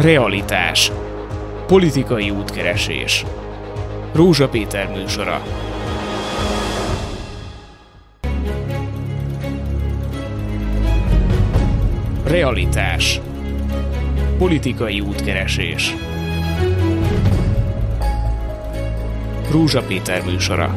Realitás. Politikai útkeresés. Rózsa Péter műsora. Realitás. Politikai útkeresés. Rózsa Péter műsora.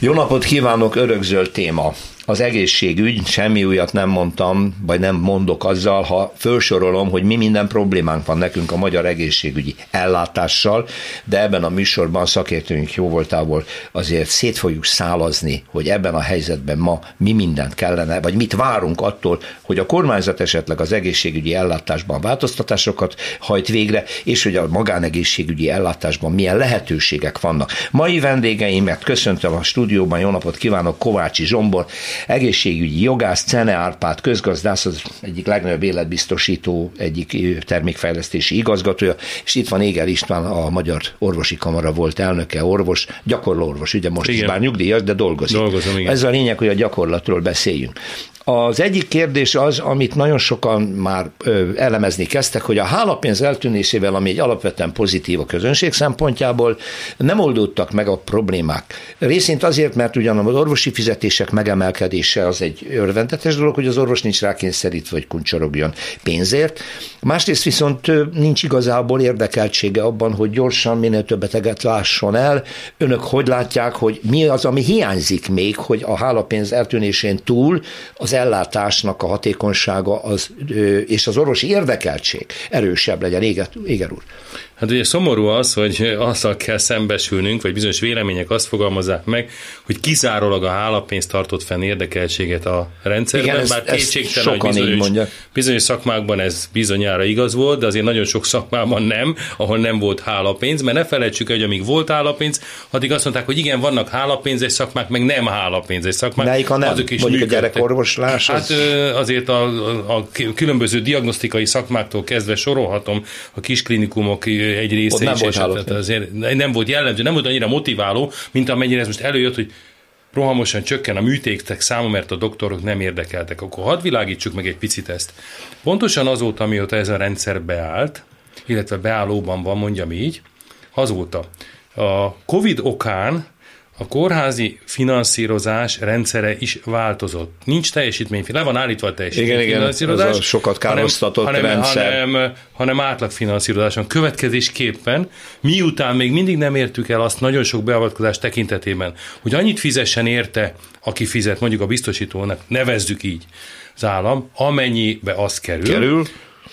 Jó napot kívánok, örökzöld téma az egészségügy, semmi újat nem mondtam, vagy nem mondok azzal, ha felsorolom, hogy mi minden problémánk van nekünk a magyar egészségügyi ellátással, de ebben a műsorban szakértőink jó voltából azért szét fogjuk szálazni, hogy ebben a helyzetben ma mi mindent kellene, vagy mit várunk attól, hogy a kormányzat esetleg az egészségügyi ellátásban változtatásokat hajt végre, és hogy a magánegészségügyi ellátásban milyen lehetőségek vannak. Mai vendégeimet köszöntöm a stúdióban, jó napot kívánok, Kovácsi Zsombor, egészségügyi jogász, Cene Árpád közgazdász, az egyik legnagyobb életbiztosító, egyik termékfejlesztési igazgatója, és itt van Éger István, a Magyar Orvosi Kamara volt elnöke, orvos, gyakorló orvos, ugye most igen. is bár nyugdíjas, de dolgozik. Dolgozom, igen. Ez a lényeg, hogy a gyakorlatról beszéljünk. Az egyik kérdés az, amit nagyon sokan már elemezni kezdtek, hogy a hálapénz eltűnésével, ami egy alapvetően pozitív a közönség szempontjából, nem oldódtak meg a problémák. Részint azért, mert ugyan az orvosi fizetések megemelkedése az egy örvendetes dolog, hogy az orvos nincs rákényszerítve, hogy kuncsorogjon pénzért. Másrészt viszont nincs igazából érdekeltsége abban, hogy gyorsan minél több beteget lásson el. Önök hogy látják, hogy mi az, ami hiányzik még, hogy a hálapénz eltűnésén túl az az ellátásnak a hatékonysága az, és az orvosi érdekeltség erősebb legyen. Éger, Éger úr. Hát ugye szomorú az, hogy azzal kell szembesülnünk, vagy bizonyos vélemények azt fogalmazzák meg, hogy kizárólag a hálapénzt tartott fenn érdekeltséget a rendszerben, Igen, bár kétségtelen, hogy bizonyos, bizonyos szakmákban ez bizonyára igaz volt, de azért nagyon sok szakmában nem, ahol nem volt hálapénz, mert ne felejtsük hogy amíg volt hálapénz, addig azt mondták, hogy igen, vannak hálapénzes szakmák, meg nem hálapénzes szakmák. Melyik a nem? Azok is Mondjuk működtek. a gyerekorvoslás? Hát az... azért a, a különböző diagnosztikai szakmáktól kezdve sorolhatom a kisklinikumok egy része Ott nem volt esetett, azért nem volt jellemző, nem volt annyira motiváló, mint amennyire ez most előjött, hogy rohamosan csökken a műtétek száma, mert a doktorok nem érdekeltek. Akkor hadd világítsuk meg egy picit ezt. Pontosan azóta, mióta ez a rendszer beállt, illetve beállóban van, mondjam így, azóta a COVID okán a kórházi finanszírozás rendszere is változott. Nincs teljesítmény, le van állítva a teljesítményfinanszírozás. Igen, igen, sokat károsztatott hanem, rendszer. Hanem, hanem átlagfinanszírozáson. Következésképpen, miután még mindig nem értük el azt nagyon sok beavatkozás tekintetében, hogy annyit fizessen érte, aki fizet, mondjuk a biztosítónak, nevezzük így az állam, amennyibe az kerül, kerül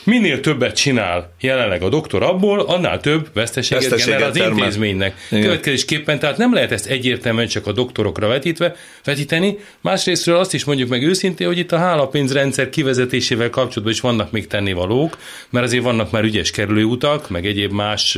minél többet csinál jelenleg a doktor abból, annál több veszteséget, veszteséget generál az termel. intézménynek. Igen. Következésképpen, tehát nem lehet ezt egyértelműen csak a doktorokra vetítve, vetíteni. Másrésztről azt is mondjuk meg őszintén, hogy itt a hálapénzrendszer kivezetésével kapcsolatban is vannak még tennivalók, mert azért vannak már ügyes kerülőutak, meg egyéb más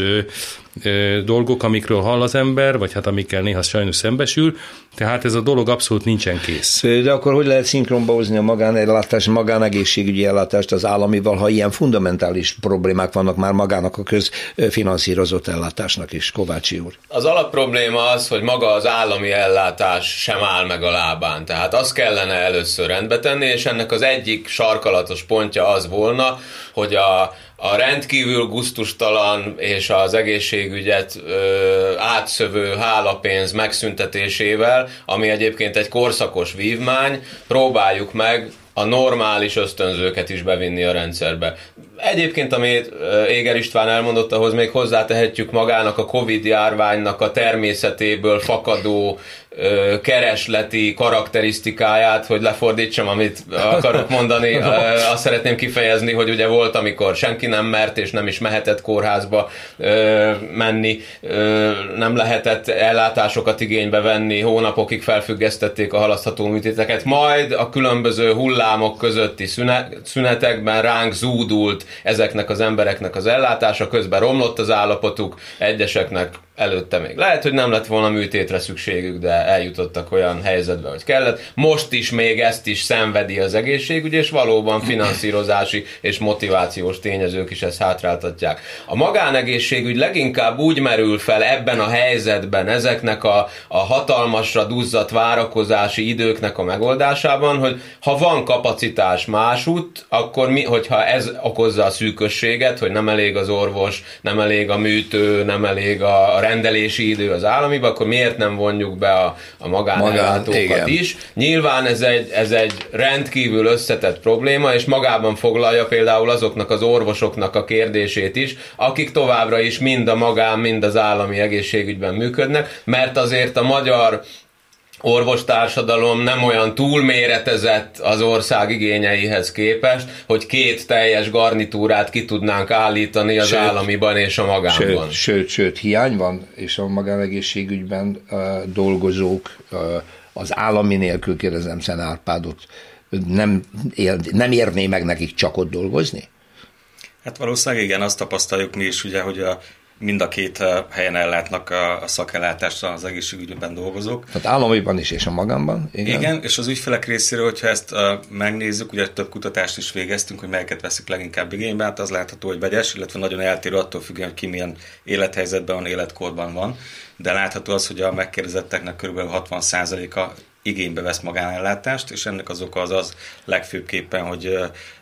dolgok, amikről hall az ember, vagy hát amikkel néha sajnos szembesül, tehát ez a dolog abszolút nincsen kész. De akkor hogy lehet szinkronba hozni a magánellátás, magánegészségügyi ellátást az államival, ha ilyen fundamentális problémák vannak már magának a közfinanszírozott ellátásnak is, Kovácsi úr? Az alapprobléma az, hogy maga az állami ellátás sem áll meg a lábán. Tehát azt kellene először rendbe tenni, és ennek az egyik sarkalatos pontja az volna, hogy a, a rendkívül guztustalan és az egészségügyet ö, átszövő hálapénz megszüntetésével, ami egyébként egy korszakos vívmány, próbáljuk meg a normális ösztönzőket is bevinni a rendszerbe. Egyébként, amit Éger István elmondott, ahhoz még hozzátehetjük magának a Covid járványnak a természetéből fakadó keresleti karakterisztikáját, hogy lefordítsam, amit akarok mondani. Azt szeretném kifejezni, hogy ugye volt, amikor senki nem mert és nem is mehetett kórházba menni, nem lehetett ellátásokat igénybe venni, hónapokig felfüggesztették a halasztható műtéteket, majd a különböző hullámok közötti szünetekben ránk zúdult ezeknek az embereknek az ellátása, közben romlott az állapotuk, egyeseknek előtte még lehet, hogy nem lett volna műtétre szükségük, de eljutottak olyan helyzetbe, hogy kellett. Most is még ezt is szenvedi az egészségügy, és valóban finanszírozási és motivációs tényezők is ezt hátráltatják. A magánegészségügy leginkább úgy merül fel ebben a helyzetben, ezeknek a, a hatalmasra duzzadt várakozási időknek a megoldásában, hogy ha van kapacitás másút, akkor mi, hogyha ez okozza a szűkösséget, hogy nem elég az orvos, nem elég a műtő, nem elég a rendelési idő az államiba, akkor miért nem vonjuk be a, a magánellátókat Magán, is? Nyilván ez egy, ez egy rendkívül összetett probléma, és magában foglalja például azoknak az orvosoknak a kérdését is, akik továbbra is mind a magán, mind az állami egészségügyben működnek, mert azért a magyar orvostársadalom nem olyan túlméretezett az ország igényeihez képest, hogy két teljes garnitúrát ki tudnánk állítani az sőt, államiban és a magánban. Sőt, sőt, sőt, hiány van, és a magánegészségügyben uh, dolgozók uh, az állami nélkül kérdezem Szen Árpádot, nem, él, nem érné meg nekik csak ott dolgozni? Hát valószínűleg igen, azt tapasztaljuk mi is, ugye, hogy a mind a két helyen ellátnak a, szakellátást az egészségügyben dolgozók. Tehát államiban is és a magánban? Igen, igen és az ügyfelek részéről, hogyha ezt megnézzük, ugye több kutatást is végeztünk, hogy melyeket veszik leginkább igénybe, hát az látható, hogy vegyes, illetve nagyon eltérő attól függően, hogy ki milyen élethelyzetben van, életkorban van, de látható az, hogy a megkérdezetteknek kb. 60%-a igénybe vesz magánellátást, és ennek az oka az az legfőbbképpen, hogy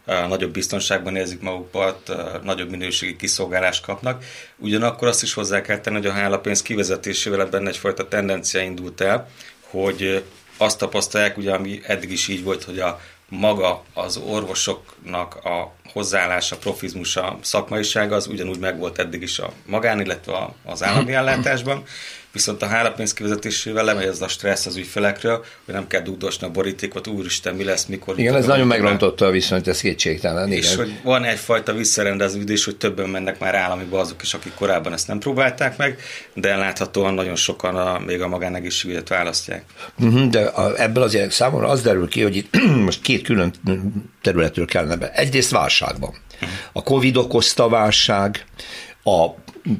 nagyobb biztonságban érzik magukat, nagyobb minőségi kiszolgálást kapnak. Ugyanakkor azt is hozzá kell tenni, hogy a hálapénz kivezetésével ebben egyfajta tendencia indult el, hogy azt tapasztalják, ugye ami eddig is így volt, hogy a maga az orvosoknak a hozzáállása, profizmusa, szakmaisága az ugyanúgy megvolt eddig is a magán, illetve az állami ellátásban, viszont a hálapénz kivezetésével lemegy az a stressz az ügyfelekről, hogy nem kell dugdosni a borítékot, úristen, mi lesz, mikor. Igen, ez nagyon megrontotta a viszonyt, ez kétségtelen. És hogy van egyfajta visszarendeződés, hogy többen mennek már államiba azok is, akik korábban ezt nem próbálták meg, de láthatóan nagyon sokan a, még a magánegészségügyet választják. Uh-huh, de a, ebből azért számomra az derül ki, hogy itt most két külön területről kellene be. Egyrészt válságban. A Covid okozta válság, a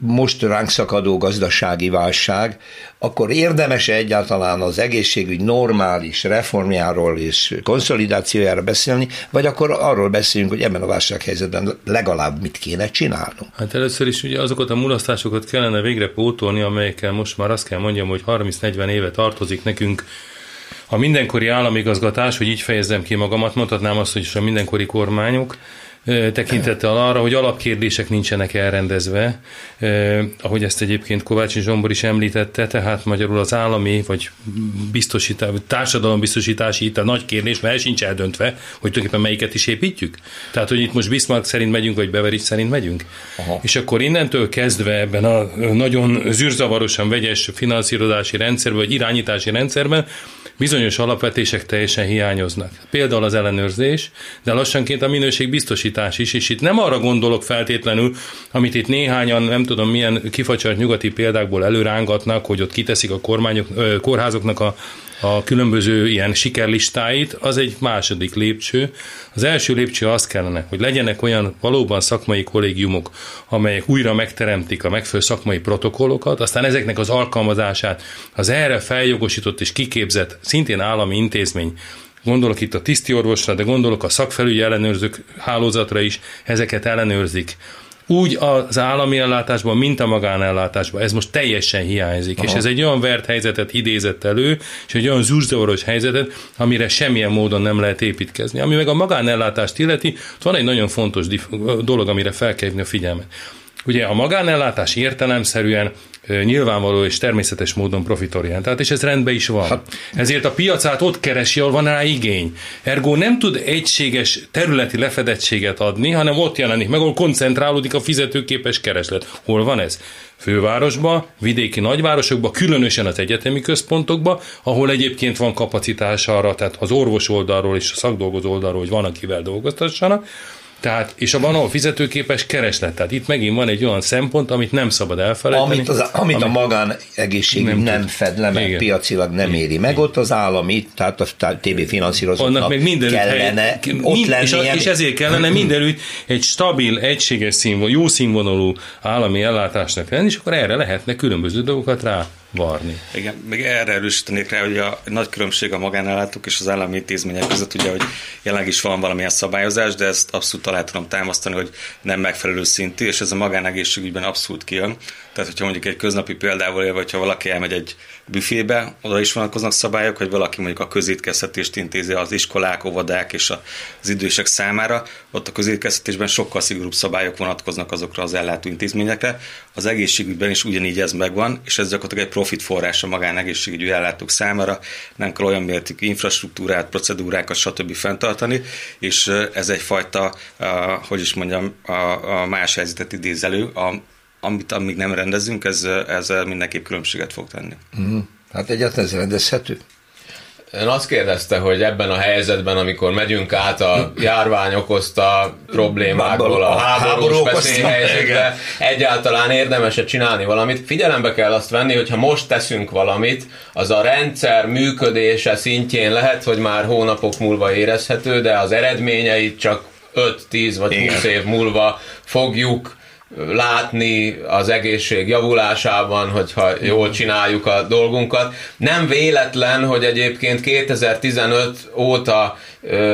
most ránk szakadó gazdasági válság, akkor érdemes egyáltalán az egészségügy normális reformjáról és konszolidációjára beszélni, vagy akkor arról beszélünk, hogy ebben a válsághelyzetben legalább mit kéne csinálnunk? Hát először is ugye azokat a mulasztásokat kellene végre pótolni, amelyekkel most már azt kell mondjam, hogy 30-40 éve tartozik nekünk a mindenkori államigazgatás, hogy így fejezzem ki magamat, mondhatnám azt, hogy is a mindenkori kormányok, tekintettel arra, hogy alapkérdések nincsenek elrendezve, ahogy ezt egyébként Kovács Zsombor is említette, tehát magyarul az állami vagy biztosítás, társadalombiztosítási itt a nagy kérdés, mert el sincs eldöntve, hogy tulajdonképpen melyiket is építjük. Tehát, hogy itt most Bismarck szerint megyünk, vagy Beveridge szerint megyünk. Aha. És akkor innentől kezdve ebben a nagyon zűrzavarosan vegyes finanszírozási rendszerben, vagy irányítási rendszerben bizonyos alapvetések teljesen hiányoznak. Például az ellenőrzés, de lassanként a minőség biztosítás is, és itt nem arra gondolok feltétlenül, amit itt néhányan, nem tudom milyen kifacsart nyugati példákból előrángatnak, hogy ott kiteszik a kormányok, kórházoknak a a különböző ilyen sikerlistáit, az egy második lépcső. Az első lépcső az kellene, hogy legyenek olyan valóban szakmai kollégiumok, amelyek újra megteremtik a megfelelő szakmai protokollokat, aztán ezeknek az alkalmazását az erre feljogosított és kiképzett, szintén állami intézmény gondolok itt a tisztiorvosra, de gondolok a szakfelügyi ellenőrzők hálózatra is, ezeket ellenőrzik úgy az állami ellátásban, mint a magánellátásban. Ez most teljesen hiányzik, Aha. és ez egy olyan vert helyzetet idézett elő, és egy olyan zúrzavaros helyzetet, amire semmilyen módon nem lehet építkezni. Ami meg a magánellátást illeti, van egy nagyon fontos dolog, amire fel kell a figyelmet. Ugye a magánellátás értelemszerűen nyilvánvaló és természetes módon profitorientált, és ez rendben is van. Hát. Ezért a piacát ott keresi, ahol van rá igény. Ergo nem tud egységes területi lefedettséget adni, hanem ott jelenik meg, ahol koncentrálódik a fizetőképes kereslet. Hol van ez? Fővárosba, vidéki nagyvárosokba, különösen az egyetemi központokba, ahol egyébként van kapacitás arra, tehát az orvos oldalról és a szakdolgozó oldalról, hogy van, akivel dolgoztassanak, Tehát, és a van ahol fizetőképes kereslet. Tehát itt megint van egy olyan szempont, amit nem szabad elfelejteni. Amit, az, amit, amit a magán egészség nem, nem fed le, meg piacilag nem éri meg, ott az állami, tehát a TB finanszírozóknak mindenütt kellene hely, ott mind, lennie. És, a, és ezért kellene mindenütt egy stabil, egységes színvonalú, jó színvonalú állami ellátásnak lenni, és akkor erre lehetne különböző dolgokat rá varni. Igen, még erre erősítenék rá, hogy a nagy különbség a magánellátók és az állami intézmények között, ugye, hogy jelenleg is van valamilyen szabályozás, de ezt abszolút alá tudom támasztani, hogy nem megfelelő szintű, és ez a magánegészségügyben abszolút kijön. Tehát, hogyha mondjuk egy köznapi példával élve, hogyha valaki elmegy egy büfébe, oda is vonatkoznak szabályok, hogy valaki mondjuk a közétkeztetést intézi az iskolák, óvodák és az idősek számára, ott a közétkeztetésben sokkal szigorúbb szabályok vonatkoznak azokra az ellátó intézményekre. Az egészségügyben is ugyanígy ez megvan, és ez gyakorlatilag egy profit forrás a magánegészségügyi ellátók számára, nem kell olyan mértékű infrastruktúrát, procedúrákat, stb. fenntartani, és ez egyfajta, hogy is mondjam, a, más helyzetet idézelő, a, amit amíg nem rendezünk, ez, ez mindenképp különbséget fog tenni. Mm. Hát egyáltalán ez rendezhető? Ön azt kérdezte, hogy ebben a helyzetben, amikor megyünk át a járvány okozta problémákból a háborús veszélyhelyzetbe, egyáltalán érdemes-e csinálni valamit. Figyelembe kell azt venni, hogy ha most teszünk valamit, az a rendszer működése szintjén lehet, hogy már hónapok múlva érezhető, de az eredményeit csak 5-10 vagy 20 év múlva fogjuk látni az egészség javulásában, hogyha jól csináljuk a dolgunkat. Nem véletlen, hogy egyébként 2015 óta,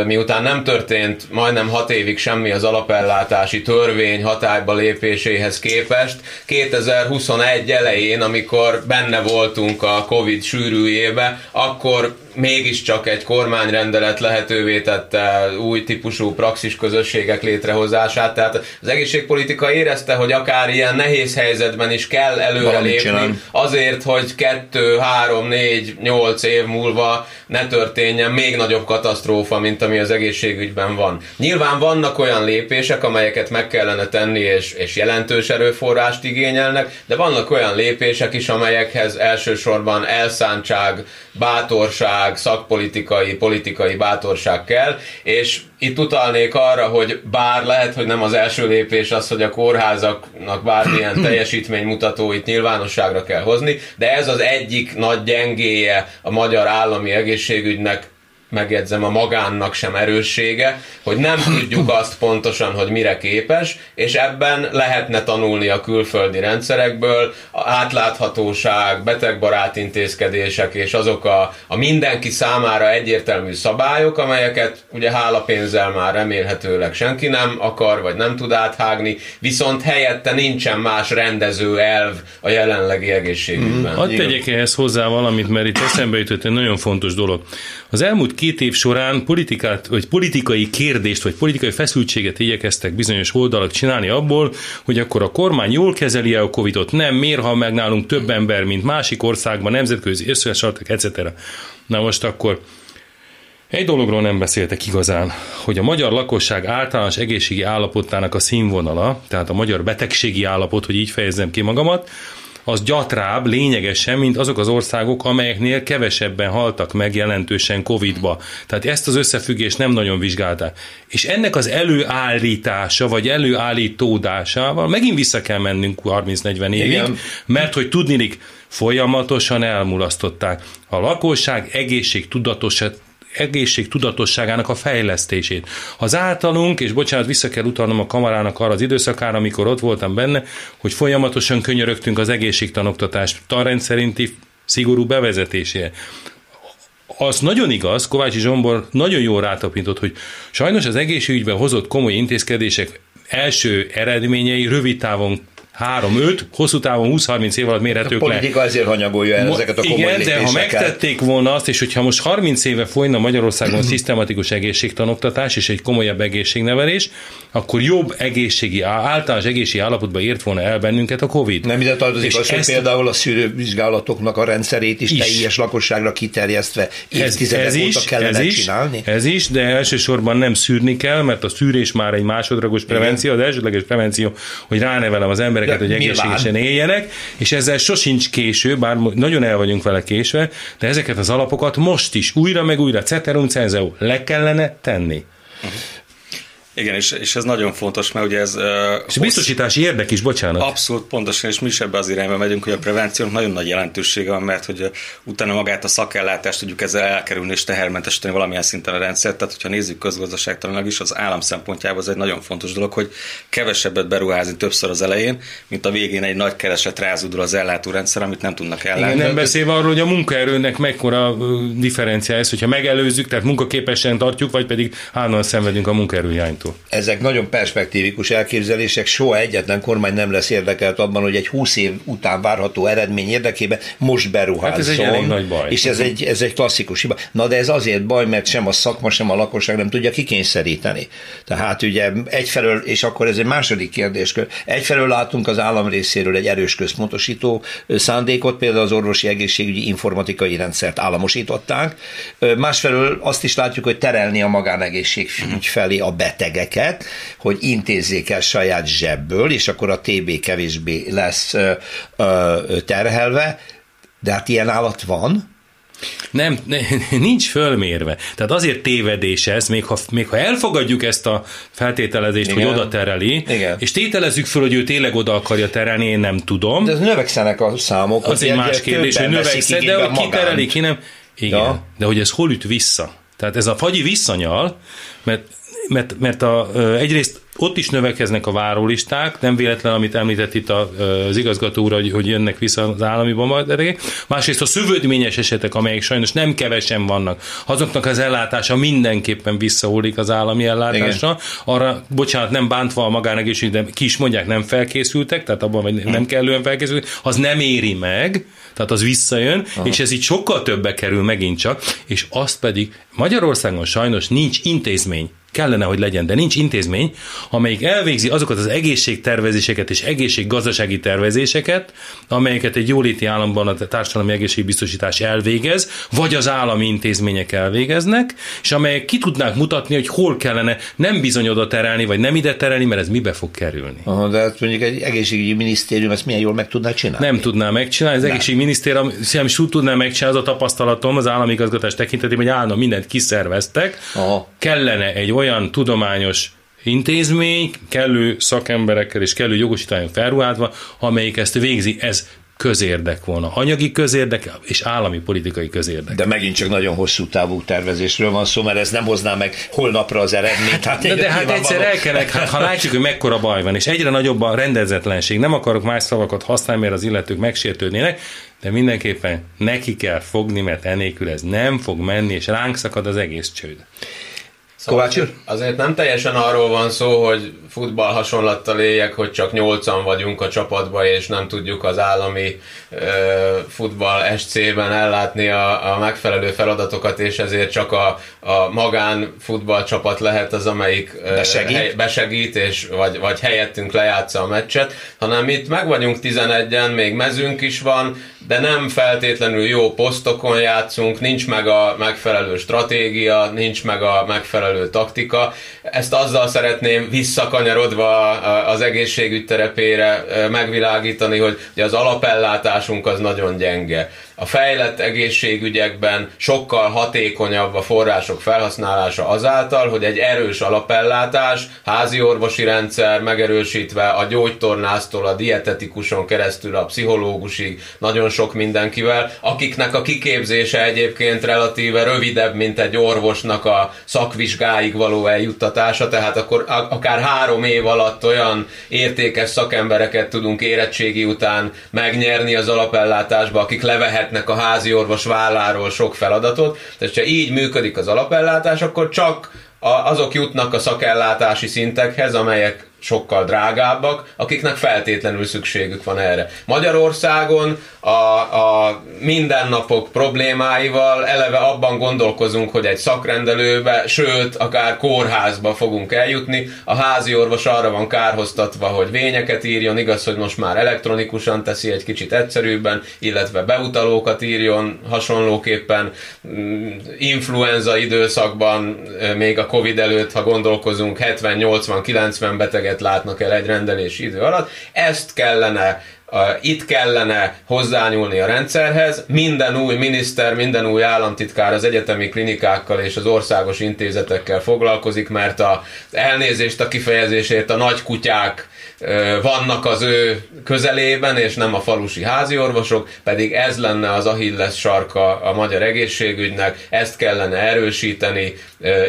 miután nem történt majdnem hat évig semmi az alapellátási törvény hatályba lépéséhez képest, 2021 elején, amikor benne voltunk a Covid sűrűjébe, akkor mégiscsak egy kormányrendelet lehetővé tette új típusú praxis közösségek létrehozását, tehát az egészségpolitika érezte, hogy akár ilyen nehéz helyzetben is kell előrelépni azért, hogy kettő, három, négy, nyolc év múlva ne történjen még nagyobb katasztrófa, mint ami az egészségügyben van. Nyilván vannak olyan lépések, amelyeket meg kellene tenni, és, és jelentős erőforrást igényelnek, de vannak olyan lépések is, amelyekhez elsősorban elszántság, bátorság, szakpolitikai, politikai bátorság kell, és itt utalnék arra, hogy bár lehet, hogy nem az első lépés az, hogy a kórházaknak bármilyen teljesítménymutatóit nyilvánosságra kell hozni, de ez az egyik nagy gyengéje a magyar állami egészségügynek megjegyzem, a magánnak sem erőssége, hogy nem tudjuk azt pontosan, hogy mire képes, és ebben lehetne tanulni a külföldi rendszerekből, a átláthatóság, betegbarát intézkedések és azok a, a mindenki számára egyértelmű szabályok, amelyeket ugye hálapénzzel már remélhetőleg senki nem akar, vagy nem tud áthágni, viszont helyette nincsen más rendező elv a jelenlegi egészségügyben. Mm, hadd tegyek ehhez hozzá valamit, mert itt eszembe jutott egy nagyon fontos dolog. Az elmúlt két év során politikát, vagy politikai kérdést, vagy politikai feszültséget igyekeztek bizonyos oldalak csinálni abból, hogy akkor a kormány jól kezeli a Covidot, nem, miért ha meg nálunk több ember, mint másik országban, nemzetközi összesortak, etc. Na most akkor egy dologról nem beszéltek igazán, hogy a magyar lakosság általános egészségi állapotának a színvonala, tehát a magyar betegségi állapot, hogy így fejezzem ki magamat, az gyatrább lényegesen, mint azok az országok, amelyeknél kevesebben haltak meg jelentősen Covid-ba. Tehát ezt az összefüggést nem nagyon vizsgálták. És ennek az előállítása, vagy előállítódásával megint vissza kell mennünk 30-40 évig, Igen. mert hogy tudnilik, folyamatosan elmulasztották. A lakosság egészség tudatosat egészség tudatosságának a fejlesztését. Az általunk, és bocsánat, vissza kell utalnom a kamarának arra az időszakára, amikor ott voltam benne, hogy folyamatosan könyörögtünk az egészségtanoktatás tanrendszerinti szigorú bevezetésére. Az nagyon igaz, Kovácsi Zsombor nagyon jól rátapintott, hogy sajnos az egészségügyben hozott komoly intézkedések első eredményei rövid távon 3-5, hosszú távon 20-30 év alatt mérhetők le. A politika le. ezért hanyagolja el ezeket a komoly Igen, de ha megtették volna azt, és hogyha most 30 éve folyna Magyarországon szisztematikus egészségtanoktatás és egy komolyabb egészségnevelés, akkor jobb egészségi, általános egészségi állapotba ért volna el bennünket a Covid. Nem ide tartozik és az, hogy például a szűrővizsgálatoknak a rendszerét is, is teljes lakosságra kiterjesztve évtizedek ez, ez óta kellene ez is, csinálni? Ez is, de elsősorban nem szűrni kell, mert a szűrés már egy másodlagos prevenció, az elsődleges prevenció, hogy ránevelem az embereket embereket, hogy egészségesen éljenek, és ezzel sosincs késő, bár nagyon el vagyunk vele késve, de ezeket az alapokat most is újra meg újra, ceterum cenzeu, le kellene tenni. Igen, és, és ez nagyon fontos, mert ugye ez... Uh, és biztosítási érdek is, bocsánat. Abszolút pontosan, és mi is ebbe az irányba megyünk, hogy a prevenciónak nagyon nagy jelentősége van, mert hogy utána magát a szakellátást tudjuk ezzel elkerülni és tehermentesíteni valamilyen szinten a rendszert. Tehát, hogyha nézzük közgazdaságtanilag is, az állam szempontjából ez egy nagyon fontos dolog, hogy kevesebbet beruházni többször az elején, mint a végén egy nagy kereset rázudul az ellátórendszer, amit nem tudnak ellátni. Igen, nem beszélve arról, hogy a munkaerőnek mekkora differenciája ez, hogyha megelőzzük, tehát munkaképesen tartjuk, vagy pedig állandóan szenvedünk a munkaerőhiánytól. Ezek nagyon perspektívikus elképzelések, soha egyetlen kormány nem lesz érdekelt abban, hogy egy 20 év után várható eredmény érdekében most beruházzon. Hát ez egy elég nagy baj. És ez egy, ez egy klasszikus hiba. Na de ez azért baj, mert sem a szakma, sem a lakosság nem tudja kikényszeríteni. Tehát ugye egyfelől, és akkor ez egy második kérdéskör, egyfelől látunk az állam részéről egy erős központosító szándékot, például az orvosi egészségügyi informatikai rendszert államosították. Másfelől azt is látjuk, hogy terelni a magánegészségügy felé a betegeket, hogy intézzék el saját zsebből, és akkor a TB kevésbé lesz terhelve, de hát ilyen állat van, nem, nincs fölmérve. Tehát azért tévedés ez, még ha, még ha elfogadjuk ezt a feltételezést, Igen. hogy oda tereli, Igen. és tételezzük föl, hogy ő tényleg oda akarja terelni, én nem tudom. De növekszenek a számok. Az egy más kérdés, hogy növekszik, de hogy ki tereli, ki nem. Igen, ja. de hogy ez hol üt vissza? Tehát ez a fagyi visszanyal, mert mert, mert a, egyrészt ott is növekeznek a várólisták, nem véletlen, amit említett itt az igazgató úr, hogy, hogy jönnek vissza az állami bombardérek. Másrészt a szövődményes esetek, amelyek sajnos nem kevesen vannak, azoknak az ellátása mindenképpen visszaúlik az állami ellátásra. Igen. Arra, bocsánat, nem bántva a magánegészség, de ki is mondják, nem felkészültek, tehát abban vagy nem kellően felkészültek, az nem éri meg, tehát az visszajön, Aha. és ez így sokkal többe kerül megint csak, és azt pedig Magyarországon sajnos nincs intézmény, kellene, hogy legyen, de nincs intézmény, amelyik elvégzi azokat az egészségtervezéseket és egészséggazdasági tervezéseket, amelyeket egy jóléti államban a társadalmi egészségbiztosítás elvégez, vagy az állami intézmények elvégeznek, és amelyek ki tudnák mutatni, hogy hol kellene nem bizony oda terelni, vagy nem ide terelni, mert ez mibe fog kerülni. Aha, de hát mondjuk egy egészségügyi minisztérium ezt milyen jól meg tudná csinálni? Nem tudná megcsinálni, az egészségminisztérium sem is tudná megcsinálni, az a tapasztalatom az állami igazgatás tekintetében, hogy állna mindent kiszerveztek, Aha. kellene egy olyan olyan tudományos intézmény, kellő szakemberekkel és kellő jogosítványon felruházva, amelyik ezt végzi. Ez közérdek volna. Anyagi közérdek és állami politikai közérdek. De megint csak nagyon hosszú távú tervezésről van szó, mert ez nem hozná meg holnapra az eredményt. Hát, de, de hát egyszer el kellene, hát, ha látjuk, hogy mekkora baj van, és egyre nagyobb a rendezetlenség, nem akarok más szavakat használni, mert az illetők megsértődnének, de mindenképpen neki kell fogni, mert enélkül ez nem fog menni, és ránk szakad az egész csőd. Szóval Kovács úr? Azért nem teljesen arról van szó, hogy futball hasonlattal éljek, hogy csak nyolcan vagyunk a csapatban, és nem tudjuk az állami ö, futball SC-ben ellátni a, a megfelelő feladatokat, és ezért csak a, a magán futball csapat lehet az, amelyik ö, besegít, hely, besegít és, vagy, vagy helyettünk lejátsza a meccset, hanem itt meg vagyunk 11-en, még mezünk is van, de nem feltétlenül jó posztokon játszunk, nincs meg a megfelelő stratégia, nincs meg a megfelelő taktika. Ezt azzal szeretném visszakanyarodva az egészségügy terepére megvilágítani, hogy az alapellátásunk az nagyon gyenge a fejlett egészségügyekben sokkal hatékonyabb a források felhasználása azáltal, hogy egy erős alapellátás, házi orvosi rendszer megerősítve a gyógytornásztól a dietetikuson keresztül a pszichológusig nagyon sok mindenkivel, akiknek a kiképzése egyébként relatíve rövidebb, mint egy orvosnak a szakvizsgáig való eljuttatása, tehát akkor akár három év alatt olyan értékes szakembereket tudunk érettségi után megnyerni az alapellátásba, akik levehet lehetnek a házi orvos válláról sok feladatot, tehát ha így működik az alapellátás, akkor csak azok jutnak a szakellátási szintekhez, amelyek sokkal drágábbak, akiknek feltétlenül szükségük van erre. Magyarországon a, a mindennapok problémáival eleve abban gondolkozunk, hogy egy szakrendelőbe, sőt, akár kórházba fogunk eljutni. A házi orvos arra van kárhoztatva, hogy vényeket írjon, igaz, hogy most már elektronikusan teszi egy kicsit egyszerűbben, illetve beutalókat írjon hasonlóképpen. Mm, influenza időszakban, még a Covid előtt, ha gondolkozunk, 70-80-90 beteget látnak el egy rendelési idő alatt. Ezt kellene itt kellene hozzányúlni a rendszerhez, minden új miniszter, minden új államtitkár az egyetemi klinikákkal és az országos intézetekkel foglalkozik, mert a elnézést a kifejezésért a nagy kutyák vannak az ő közelében, és nem a falusi háziorvosok, pedig ez lenne az Achilles sarka a magyar egészségügynek, ezt kellene erősíteni,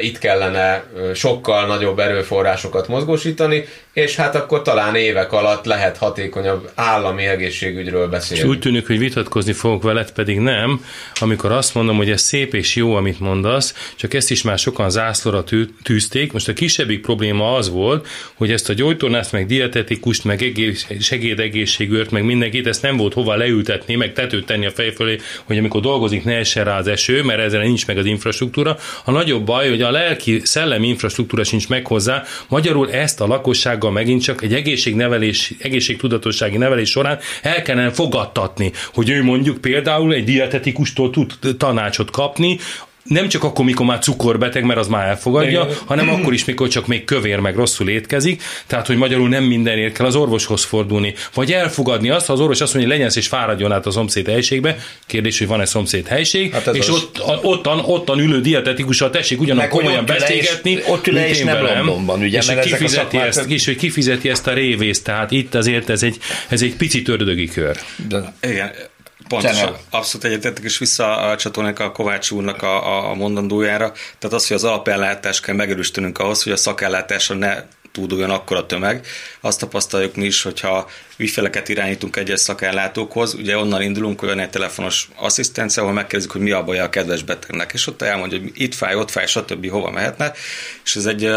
itt kellene sokkal nagyobb erőforrásokat mozgósítani, és hát akkor talán évek alatt lehet hatékonyabb állami egészségügyről beszélni. És úgy tűnik, hogy vitatkozni fogok veled, pedig nem, amikor azt mondom, hogy ez szép és jó, amit mondasz, csak ezt is már sokan zászlóra tűzték. Most a kisebbik probléma az volt, hogy ezt a gyógytornást, meg dietetikust, meg egész, meg mindenkit, ezt nem volt hova leültetni, meg tetőt tenni a fej fölé, hogy amikor dolgozik, ne essen rá az eső, mert ezzel nincs meg az infrastruktúra. A nagyobb baj, hogy a lelki, szellemi infrastruktúra sincs meg hozzá, magyarul ezt a lakosság maggal megint csak egy egészségnevelés, egészségtudatossági nevelés során el kellene fogadtatni, hogy ő mondjuk például egy dietetikustól tud tanácsot kapni, nem csak akkor, mikor már cukorbeteg, mert az már elfogadja, Igen. hanem akkor is, mikor csak még kövér, meg rosszul étkezik, tehát, hogy magyarul nem mindenért kell az orvoshoz fordulni, vagy elfogadni azt, ha az orvos azt mondja, hogy legyen és fáradjon át a szomszéd helységbe, kérdés, hogy van-e szomszéd helység, hát és az... ott, ottan, ottan ülő dietetikussal tessék ugyanúgy komolyan beszélgetni, ott ül és nem Londonban, ugye, és, hogy kifizeti ezt, és hogy kifizeti ezt a révészt, tehát itt azért ez egy, ez egy picit ördögi kör. De, igen, Pontosan, abszolút egyetértek, és visszacsatolnék a Kovács úrnak a, a mondandójára. Tehát az, hogy az alapellátást kell megerősítenünk ahhoz, hogy a szakellátásra ne túduljon akkor a tömeg. Azt tapasztaljuk mi is, hogyha ügyfeleket irányítunk egyes szakellátókhoz, ugye onnan indulunk, hogy egy telefonos asszisztencia, ahol megkérdezik, hogy mi a baja a kedves betegnek, és ott elmondja, hogy itt fáj, ott fáj, stb. hova mehetne, és ez egy uh,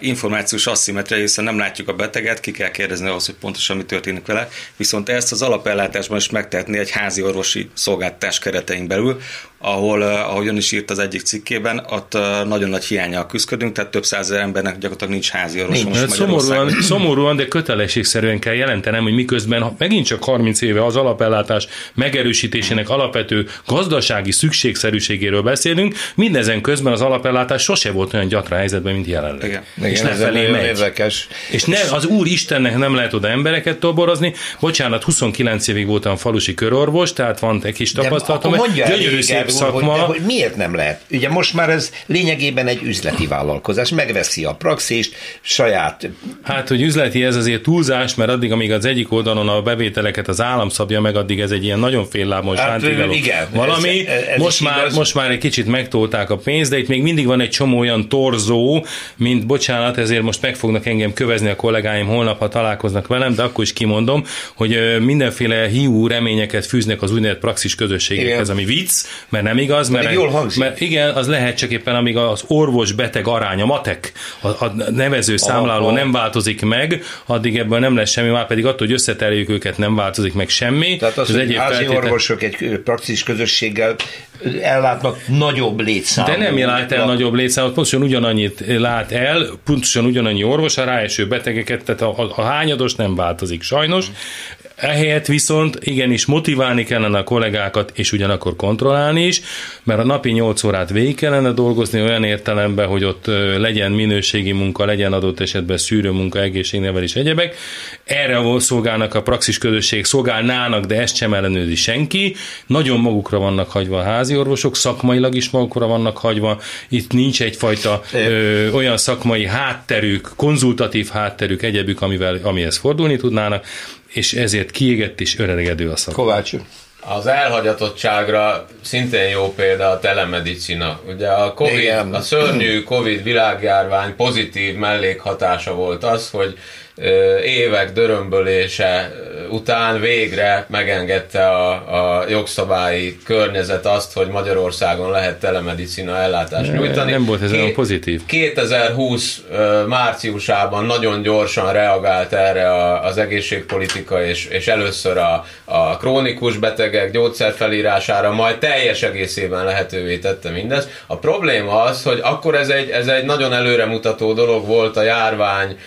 információs asszimetria, hiszen nem látjuk a beteget, ki kell kérdezni ahhoz, hogy pontosan mi történik vele, viszont ezt az alapellátásban is megtehetné egy házi orvosi szolgáltatás keretein belül, ahol, ahogy ön is írt az egyik cikkében, ott nagyon nagy hiányjal küzdködünk, tehát több százezer embernek gyakorlatilag nincs házi orvos. Nincs. Hát szomorúan, szomorúan, de kötelességszerűen kell jelentenem, hogy miközben megint csak 30 éve az alapellátás megerősítésének alapvető gazdasági szükségszerűségéről beszélünk, mindezen közben az alapellátás sose volt olyan gyatra helyzetben, mint jelenleg. Igen. És Igen, lefelé megy. Érdekes. És ne, az Úr Istennek nem lehet oda embereket toborozni. Bocsánat, 29 évig voltam falusi körorvos, tehát van egy kis tapasztalatom. Gyönyörű szép szakma. Hogy, de, hogy miért nem lehet? Ugye most már ez lényegében egy üzleti vállalkozás. Megveszi a praxist, saját... Hát, hogy üzleti ez azért túlzás, mert addig, amíg az egyik oldalon a bevételeket az állam szabja meg, addig ez egy ilyen nagyon féllábon hát, igen, valami. Ez, ez most, már, most már egy kicsit megtolták a pénzt, de itt még mindig van egy csomó olyan torzó, mint bocsánat, ezért most meg fognak engem kövezni a kollégáim holnap, ha találkoznak velem, de akkor is kimondom, hogy mindenféle hiú reményeket fűznek az úgynevezett praxis közösségekhez, ami vicc, mert nem igaz, mert, jól mert igen, az lehet csak éppen, amíg az orvos-beteg aránya, matek, a, a nevező számláló nem változik meg, addig ebből nem lesz semmi, már pedig attól, hogy összeteljük őket, nem változik meg semmi. Tehát az, az hogy házi feltétel... orvosok egy praxis közösséggel ellátnak nagyobb létszámot. De nem lát el nagyobb létszámot, pontosan ugyanannyit lát el, pontosan ugyanannyi orvos, a ráeső betegeket, tehát a, a, a hányados nem változik sajnos. Ehelyett viszont igenis motiválni kellene a kollégákat, és ugyanakkor kontrollálni is, mert a napi 8 órát végig kellene dolgozni olyan értelemben, hogy ott legyen minőségi munka, legyen adott esetben szűrő munka, egészségnevelés, egyebek. Erre szolgálnak a praxis közösség, szolgálnának, de ezt sem ellenőrzi senki. Nagyon magukra vannak hagyva a házi orvosok, szakmailag is magukra vannak hagyva. Itt nincs egyfajta ö, olyan szakmai hátterük, konzultatív hátterük, egyebük, amivel, amihez fordulni tudnának és ezért kiégett és öregedő a szakma. Kovács az elhagyatottságra szintén jó példa a telemedicina. Ugye a, COVID, Igen. a szörnyű Covid világjárvány pozitív mellékhatása volt az, hogy évek dörömbölése után végre megengedte a, a jogszabályi környezet azt, hogy Magyarországon lehet telemedicina ellátást nyújtani. Nem volt ez olyan pozitív. 2020 márciusában nagyon gyorsan reagált erre az egészségpolitika, és, és először a, a krónikus betegek gyógyszerfelírására, majd teljes egészében lehetővé tette mindez. A probléma az, hogy akkor ez egy, ez egy nagyon előremutató dolog volt a járvány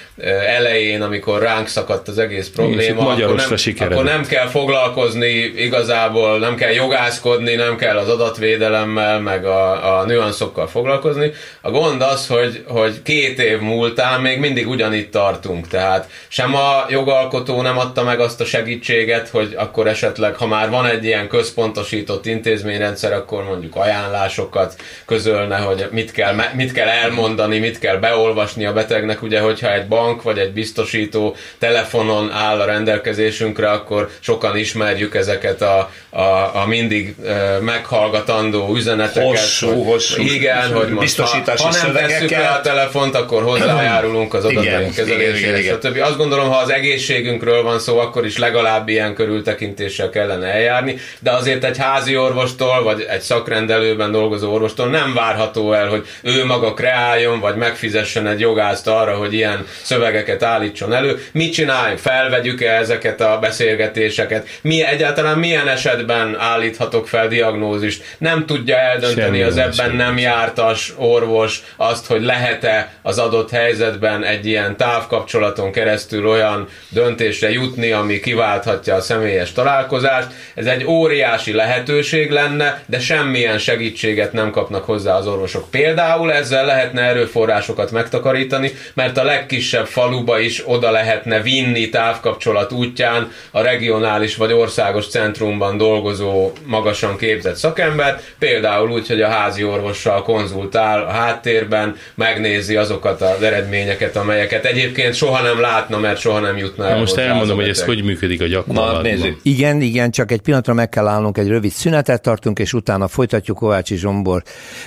elején, elején, amikor ránk szakadt az egész probléma, akkor nem, akkor nem kell foglalkozni igazából, nem kell jogászkodni, nem kell az adatvédelemmel, meg a, a nüanszokkal foglalkozni. A gond az, hogy, hogy két év múltán még mindig ugyanitt tartunk, tehát sem a jogalkotó nem adta meg azt a segítséget, hogy akkor esetleg, ha már van egy ilyen központosított intézményrendszer, akkor mondjuk ajánlásokat közölne, hogy mit kell, mit kell elmondani, mit kell beolvasni a betegnek, ugye, hogyha egy bank vagy egy biztosító telefonon áll a rendelkezésünkre, akkor sokan ismerjük ezeket a, a, a mindig meghallgatandó üzeneteket. Hosszú, hosszú. Igen, hogy most biztosítási ha, ha nem tesszük le a telefont, akkor hozzájárulunk az adataink kezelésére, stb. Azt gondolom, ha az egészségünkről van szó, akkor is legalább ilyen körültekintéssel kellene eljárni, de azért egy házi orvostól, vagy egy szakrendelőben dolgozó orvostól nem várható el, hogy ő maga kreáljon, vagy megfizessen egy jogászt arra, hogy ilyen szövegeket állítson elő. Mit csinálj? Felvegyük-e ezeket a beszélgetéseket? Mi egyáltalán milyen esetben állíthatok fel diagnózist? Nem tudja eldönteni Semmi az ebben nem jártas orvos azt, hogy lehet-e az adott helyzetben egy ilyen távkapcsolaton keresztül olyan döntésre jutni, ami kiválthatja a személyes találkozást. Ez egy óriási lehetőség lenne, de semmilyen segítséget nem kapnak hozzá az orvosok. Például ezzel lehetne erőforrásokat megtakarítani, mert a legkisebb faluba is oda lehetne vinni távkapcsolat útján a regionális vagy országos centrumban dolgozó magasan képzett szakember, például úgy, hogy a házi orvossal konzultál a háttérben, megnézi azokat az eredményeket, amelyeket egyébként soha nem látna, mert soha nem jutna el. Na most elmondom, hogy ez hogy működik a gyakorlatban. Igen, igen, csak egy pillanatra meg kell állnunk, egy rövid szünetet tartunk, és utána folytatjuk Kovácsi Zsombor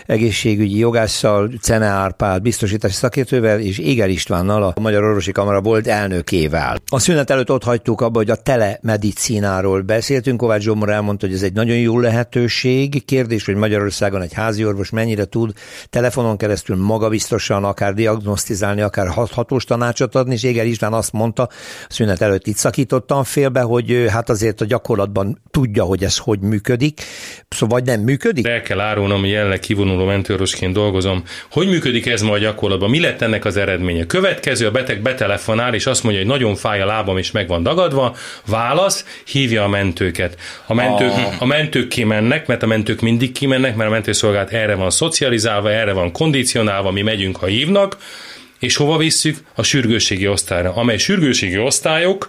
egészségügyi jogásszal, Cene Árpád biztosítási szakértővel, és Éger Istvánnal, a Magyar Orvosi Kamara volt elnökével. A szünet előtt ott hagytuk abba, hogy a telemedicináról beszéltünk. Kovács Zsombor elmondta, hogy ez egy nagyon jó lehetőség. Kérdés, hogy Magyarországon egy házi orvos mennyire tud telefonon keresztül magabiztosan akár diagnosztizálni, akár hatós tanácsot adni, és Éger István azt mondta, a szünet előtt itt szakítottam félbe, hogy hát azért a gyakorlatban tudja, hogy ez hogy működik, szóval vagy nem működik? El kell árulnom, jelenleg kivonuló mentőrosként dolgozom. Hogy működik ez ma a gyakorlatban? Mi lett ennek az eredménye? Következő, a beteg betelefonál, és azt mondja, hogy nagyon fáj a lábam, és meg van dagadva. Válasz, hívja a mentőket. A mentők, ah. a mentők kimennek, mert a mentők mindig kimennek, mert a mentőszolgálat erre van szocializálva, erre van kondicionálva, mi megyünk, ha hívnak és hova visszük? A sürgősségi osztályra, amely sürgősségi osztályok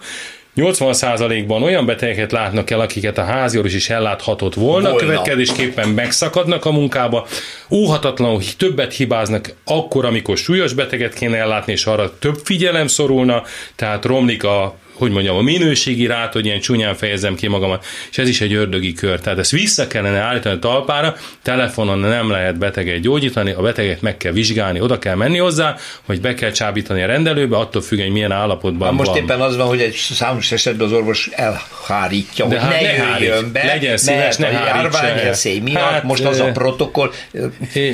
80%-ban olyan betegeket látnak el, akiket a háziorvos is elláthatott volna, volna. következésképpen megszakadnak a munkába, óhatatlanul többet hibáznak akkor, amikor súlyos beteget kéne ellátni, és arra több figyelem szorulna, tehát romlik a hogy mondjam, a minőségi rát, hogy ilyen csúnyán fejezem ki magamat, és ez is egy ördögi kör. Tehát ezt vissza kellene állítani a talpára, telefonon nem lehet beteget gyógyítani, a beteget meg kell vizsgálni, oda kell menni hozzá, hogy be kell csábítani a rendelőbe, attól függ, hogy milyen állapotban Na most van. éppen az van, hogy egy számos esetben az orvos elhárítja, De hogy hát ne, ne hárít, jöjjön be, legyen szíves, ne hárítsa miatt, hát, most az a protokoll.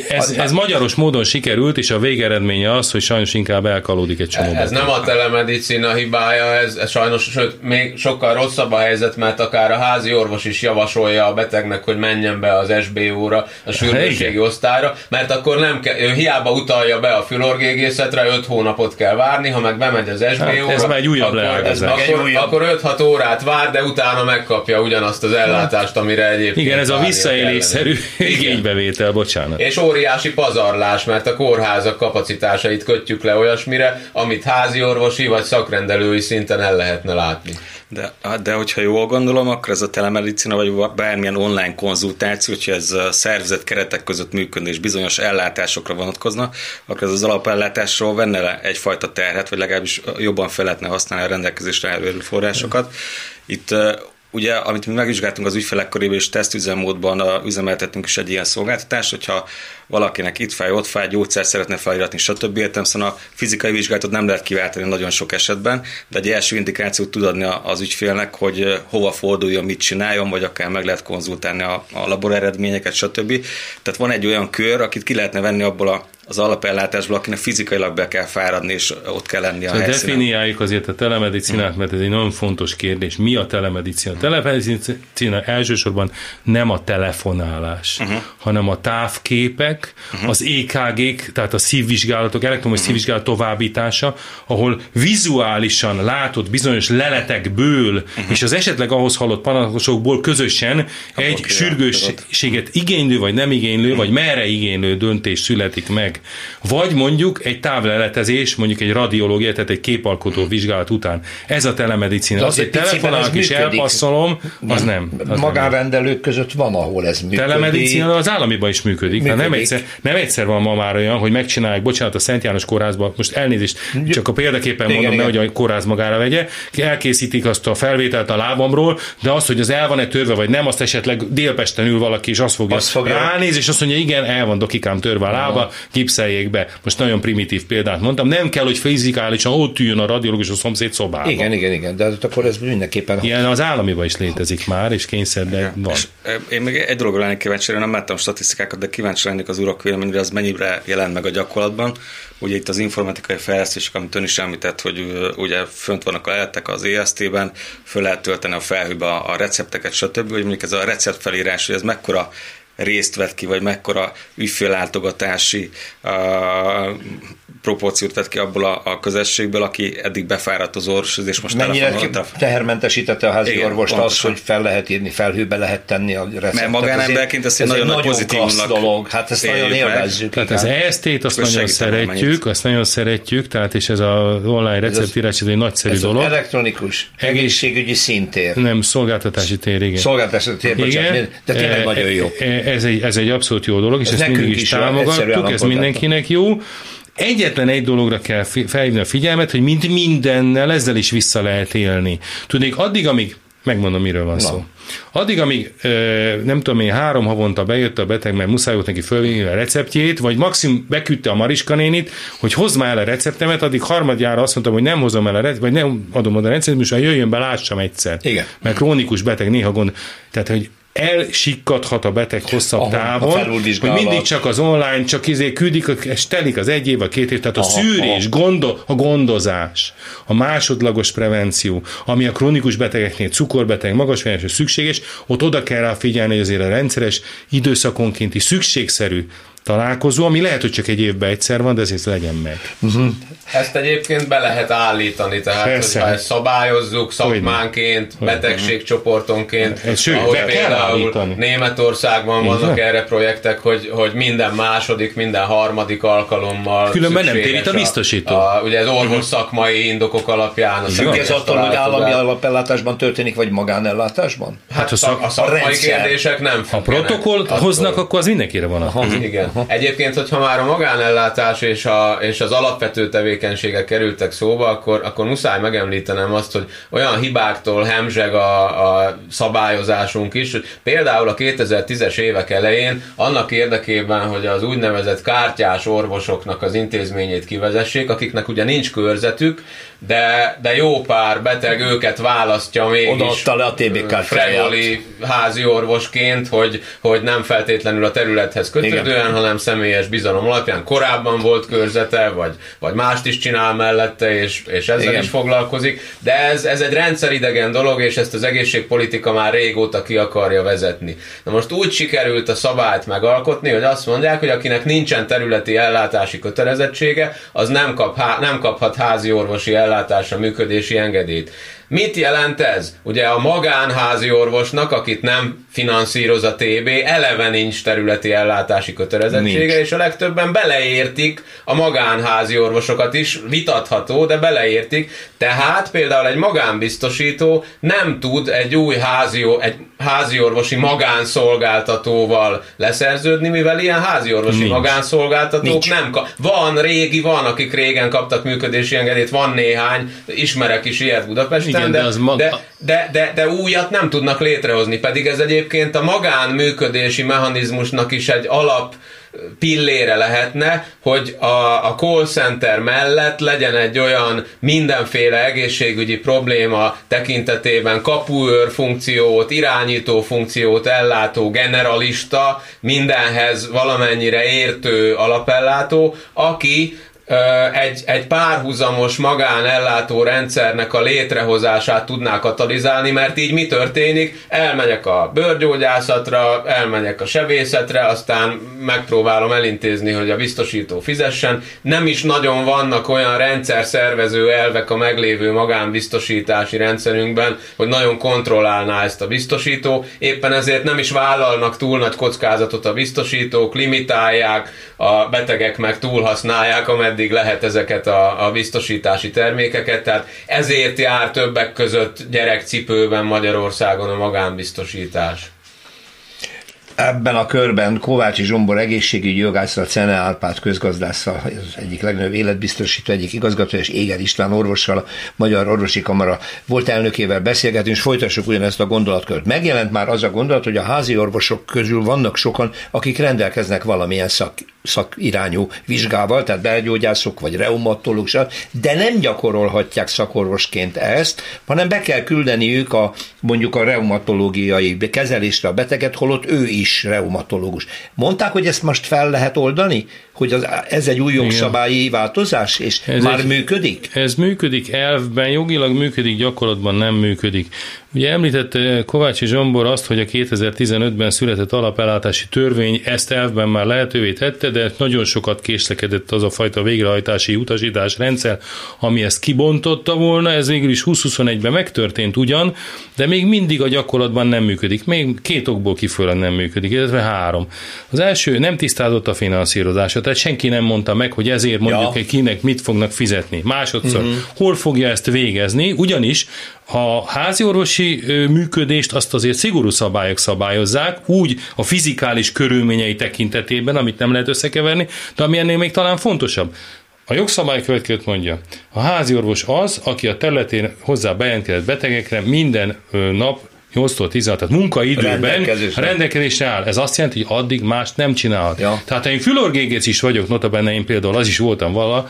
Ez, ez magyaros módon sikerült, és a végeredménye az, hogy sajnos inkább elkalódik egy csomó. Ez nem a telemedicina hibája, ez, ez sajnos, sőt, még sokkal rosszabb a helyzet, mert akár a házi orvos is javasolja a betegnek, hogy menjen be az SBO-ra, a sürgősségi osztályra, mert akkor nem kell, ő hiába utalja be a fülorgégészetre, 5 hónapot kell várni, ha meg bemegy az SBO-ra, hát ez már egy újabb akkor, ez akkor, újabb. akkor 5-6 órát vár, de utána megkapja ugyanazt az ellátást, amire egyébként Igen, ez a visszaélésszerű igénybevétel, bocsánat. És óriási pazarlás, mert a kórházak kapacitásait kötjük le olyasmire, amit házi orvosi vagy szakrendelői szinten el lehetne látni. De, de hogyha jól gondolom, akkor ez a telemedicina, vagy bármilyen online konzultáció, hogyha ez a szervezet keretek között működne és bizonyos ellátásokra vonatkozna, akkor ez az alapellátásról venne le egyfajta terhet, vagy legalábbis jobban fel lehetne használni a rendelkezésre elvérő forrásokat. Itt ugye, amit mi megvizsgáltunk az ügyfelek körében, és tesztüzemmódban üzemeltettünk is egy ilyen szolgáltatást, hogyha valakinek itt fáj, ott fáj, gyógyszer szeretne feliratni, stb. Értem, szóval a fizikai vizsgálatot nem lehet kiváltani nagyon sok esetben, de egy első indikációt tud adni az ügyfélnek, hogy hova forduljon, mit csináljon, vagy akár meg lehet konzultálni a, a labor eredményeket, stb. Tehát van egy olyan kör, akit ki lehetne venni abból a az alapellátásból, akinek fizikailag be kell fáradni, és ott kell lenni a szóval helyszínen. definiáljuk azért a telemedicinát, mert ez egy nagyon fontos kérdés. Mi a telemedicina? A telemedicina elsősorban nem a telefonálás, uh-huh. hanem a távképek, uh-huh. az EKG-k, tehát a szívvizsgálatok, elektromos uh-huh. szívvizsgálat továbbítása, ahol vizuálisan látod bizonyos leletekből, uh-huh. és az esetleg ahhoz hallott panaszosokból közösen egy sürgősséget igénylő, vagy nem igénylő, uh-huh. vagy merre igénylő döntés születik meg. Vagy mondjuk egy távleletezés, mondjuk egy radiológia, tehát egy képalkotó vizsgálat után. Ez a telemedicina. Az, hogy telefonálok és elpasszolom, az nem. Az Magánrendelők között van, ahol ez működik. Telemedicina az államiban is működik. működik. Nem, egyszer, nem egyszer van ma már olyan, hogy megcsinálják, bocsánat, a Szent János kórházban, most elnézést, csak a példaképpen igen, mondom, igen. hogy a kórház magára vegye, elkészítik azt a felvételt a lábamról, de azt, hogy az el van-e törve, vagy nem, azt esetleg Délpesten ül valaki, és azt fogja, azt fogja. ránéz, és azt mondja, igen, el van dokikám törve a lába, gipszeljék be. Most nagyon primitív példát mondtam. Nem kell, hogy fizikálisan ott üljön a radiológus a szomszéd szobában. Igen, igen, igen, de hát akkor ez mindenképpen... Ilyen az államiban is létezik már, és kényszerben van. És én még egy dologra lennék kíváncsi, nem láttam statisztikákat, de kíváncsi lennék az urak véleményre, az mennyire jelent meg a gyakorlatban. Ugye itt az informatikai fejlesztések, amit ön is említett, hogy ugye fönt vannak a lehetek az EST-ben, föl lehet tölteni a felhőbe a recepteket, stb. Hogy mondjuk ez a receptfelírás, hogy ez mekkora részt vett ki, vagy mekkora ügyféllátogatási uh, proporciót vett ki abból a, a közösségből, aki eddig befáradt az orvoshoz, és most Mennyire tehermentesítette a házi Igen, orvost az, hogy fel lehet írni, felhőbe lehet tenni a receptet. Mert magánemberként ezt egy nagyon, nagyon pozitív dolog. Hát ezt nagyon élvezzük. Tehát az EST-t azt nagyon szeretjük, azt nagyon szeretjük, tehát és ez az online receptírás, ez egy nagyszerű ez dolog. elektronikus egészségügyi szintér. Nem, szolgáltatási tér, igen. Szolgáltatási tér, bocsánat, de tényleg e, nagyon jó. E, ez egy, ez egy abszolút jó dolog, és ez ezt mindig is támogattuk, ez mindenkinek jó. Egyetlen egy dologra kell felhívni a figyelmet, hogy mint mindennel ezzel is vissza lehet élni. Tudnék, addig, amíg megmondom, miről van Na. szó. Addig, amíg nem tudom én, három havonta bejött a beteg, mert muszáj volt neki fölvinni a receptjét, vagy maximum beküldte a Mariska nénit, hogy hozd már el a receptemet, addig harmadjára azt mondtam, hogy nem hozom el a receptet, vagy nem adom oda a receptet, most jöjjön be, lássam egyszer. Igen. Mert krónikus beteg néha gond. Tehát, hogy elsikkadhat a beteg hosszabb Aha, távon, hogy mindig csak az online, csak izé küldik, és telik az egy év, a két év, tehát a aha, szűrés, aha. Gondo, a gondozás, a másodlagos prevenció, ami a krónikus betegeknél, cukorbeteg, magas szükséges, ott oda kell rá figyelni, hogy azért a rendszeres időszakonkénti szükségszerű találkozó, ami lehet, hogy csak egy évben egyszer van, de ezért legyen meg. Uh-huh. Ezt egyébként be lehet állítani, tehát Persze. hogyha ezt szabályozzuk szakmánként, Hogy betegségcsoportonként, Ez sőt, ahogy például Németországban vannak erre projektek, hogy, hogy minden második, minden harmadik alkalommal Különben nem térít a biztosító. A, a, ugye az orvos uh-huh. szakmai indokok alapján. Függ ez attól, hogy állami alapellátásban történik, vagy magánellátásban? Hát, hát a, szak, a szakmai a kérdések nem Ha protokoll hoznak, akkor az mindenkire van. Aha. Igen. Aha. Egyébként, hogyha már a magánellátás és, a, és az alapvető tevékenységek kerültek szóba, akkor, akkor muszáj megemlítenem azt, hogy olyan hibáktól hemzseg a, a szabályozásunk is, hogy például a 2010-es évek elején annak érdekében, hogy az úgynevezett kártyás orvosoknak az intézményét kivezessék, akiknek ugye nincs körzetük, de, de jó pár beteg őket választja mégis. Odaadta le a TB Frejoli házi orvosként, hogy, hogy nem feltétlenül a területhez kötődően, Igen. hanem személyes bizalom alapján. Korábban volt körzete, vagy, vagy mást is csinál mellette, és, és ezzel Igen. is foglalkozik. De ez, ez egy rendszeridegen dolog, és ezt az egészségpolitika már régóta ki akarja vezetni. Na most úgy sikerült a szabályt megalkotni, hogy azt mondják, hogy akinek nincsen területi ellátási kötelezettsége, az nem, kap, nem kaphat házi orvosi ellátási ellátásra működési engedélyt. Mit jelent ez? Ugye a magánházi orvosnak, akit nem finanszíroz a TB, eleve nincs területi ellátási kötelezettsége, nincs. és a legtöbben beleértik a magánházi orvosokat is, vitatható, de beleértik. Tehát például egy magánbiztosító nem tud egy új házi, egy házi orvosi magánszolgáltatóval leszerződni, mivel ilyen házi orvosi nincs. magánszolgáltatók nincs. nem kap. Van, régi van, akik régen kaptak működési engedélyt, van néhány, ismerek is ilyet Budapesten, Igen, de, de, az mag... de, de, de, de újat nem tudnak létrehozni, pedig ez egyébként a magánműködési mechanizmusnak is egy alap pillére lehetne, hogy a, a call center mellett legyen egy olyan mindenféle egészségügyi probléma tekintetében kapuőr funkciót, irányító funkciót ellátó generalista, mindenhez valamennyire értő alapellátó, aki egy, egy párhuzamos magánellátó rendszernek a létrehozását tudná katalizálni, mert így mi történik? Elmegyek a bőrgyógyászatra, elmegyek a sebészetre, aztán megpróbálom elintézni, hogy a biztosító fizessen. Nem is nagyon vannak olyan rendszer szervező elvek a meglévő magánbiztosítási rendszerünkben, hogy nagyon kontrollálná ezt a biztosító. Éppen ezért nem is vállalnak túl nagy kockázatot a biztosítók, limitálják, a betegek meg túlhasználják, ameddig meddig lehet ezeket a, a biztosítási termékeket, tehát ezért jár többek között gyerekcipőben Magyarországon a magánbiztosítás. Ebben a körben Kovácsi Zsombor egészségügyi jogásszal, Cene Árpád közgazdásszal, az egyik legnagyobb életbiztosító, egyik igazgató, és Éger István orvossal, a Magyar Orvosi Kamara volt elnökével beszélgetünk, és folytassuk ugyanezt a gondolatkört. Megjelent már az a gondolat, hogy a házi orvosok közül vannak sokan, akik rendelkeznek valamilyen szak, szakirányú vizsgával, tehát belgyógyászok vagy reumatológusok, de nem gyakorolhatják szakorvosként ezt, hanem be kell küldeniük a mondjuk a reumatológiai kezelésre a beteget, holott ő is reumatológus. Mondták, hogy ezt most fel lehet oldani? Hogy az, ez egy új jogszabályi változás, és ez már egy, működik? Ez működik elvben, jogilag működik, gyakorlatban nem működik. Ugye említette Kovácsi Zsombor azt, hogy a 2015-ben született alapellátási törvény ezt elvben már lehetővé tette, de nagyon sokat késlekedett az a fajta végrehajtási utasítás rendszer, ami ezt kibontotta volna, ez végül is 2021-ben megtörtént ugyan, de még mindig a gyakorlatban nem működik. Még két okból kifolyólag nem működik, illetve három. Az első nem tisztázott a finanszírozása, tehát senki nem mondta meg, hogy ezért mondjuk ja. kinek mit fognak fizetni. Másodszor, uh-huh. hol fogja ezt végezni, ugyanis a háziorvosi működést azt azért szigorú szabályok szabályozzák, úgy a fizikális körülményei tekintetében, amit nem lehet összekeverni, de ami ennél még talán fontosabb. A jogszabály következőt mondja. A háziorvos az, aki a területén hozzá bejelentkezett betegekre minden nap 8-tól 16, tehát munkaidőben rendelkezésre. rendelkezésre áll. Ez azt jelenti, hogy addig mást nem csinálhat. Ja. Tehát ha én fülorgégész is vagyok, notabene én például az is voltam vala,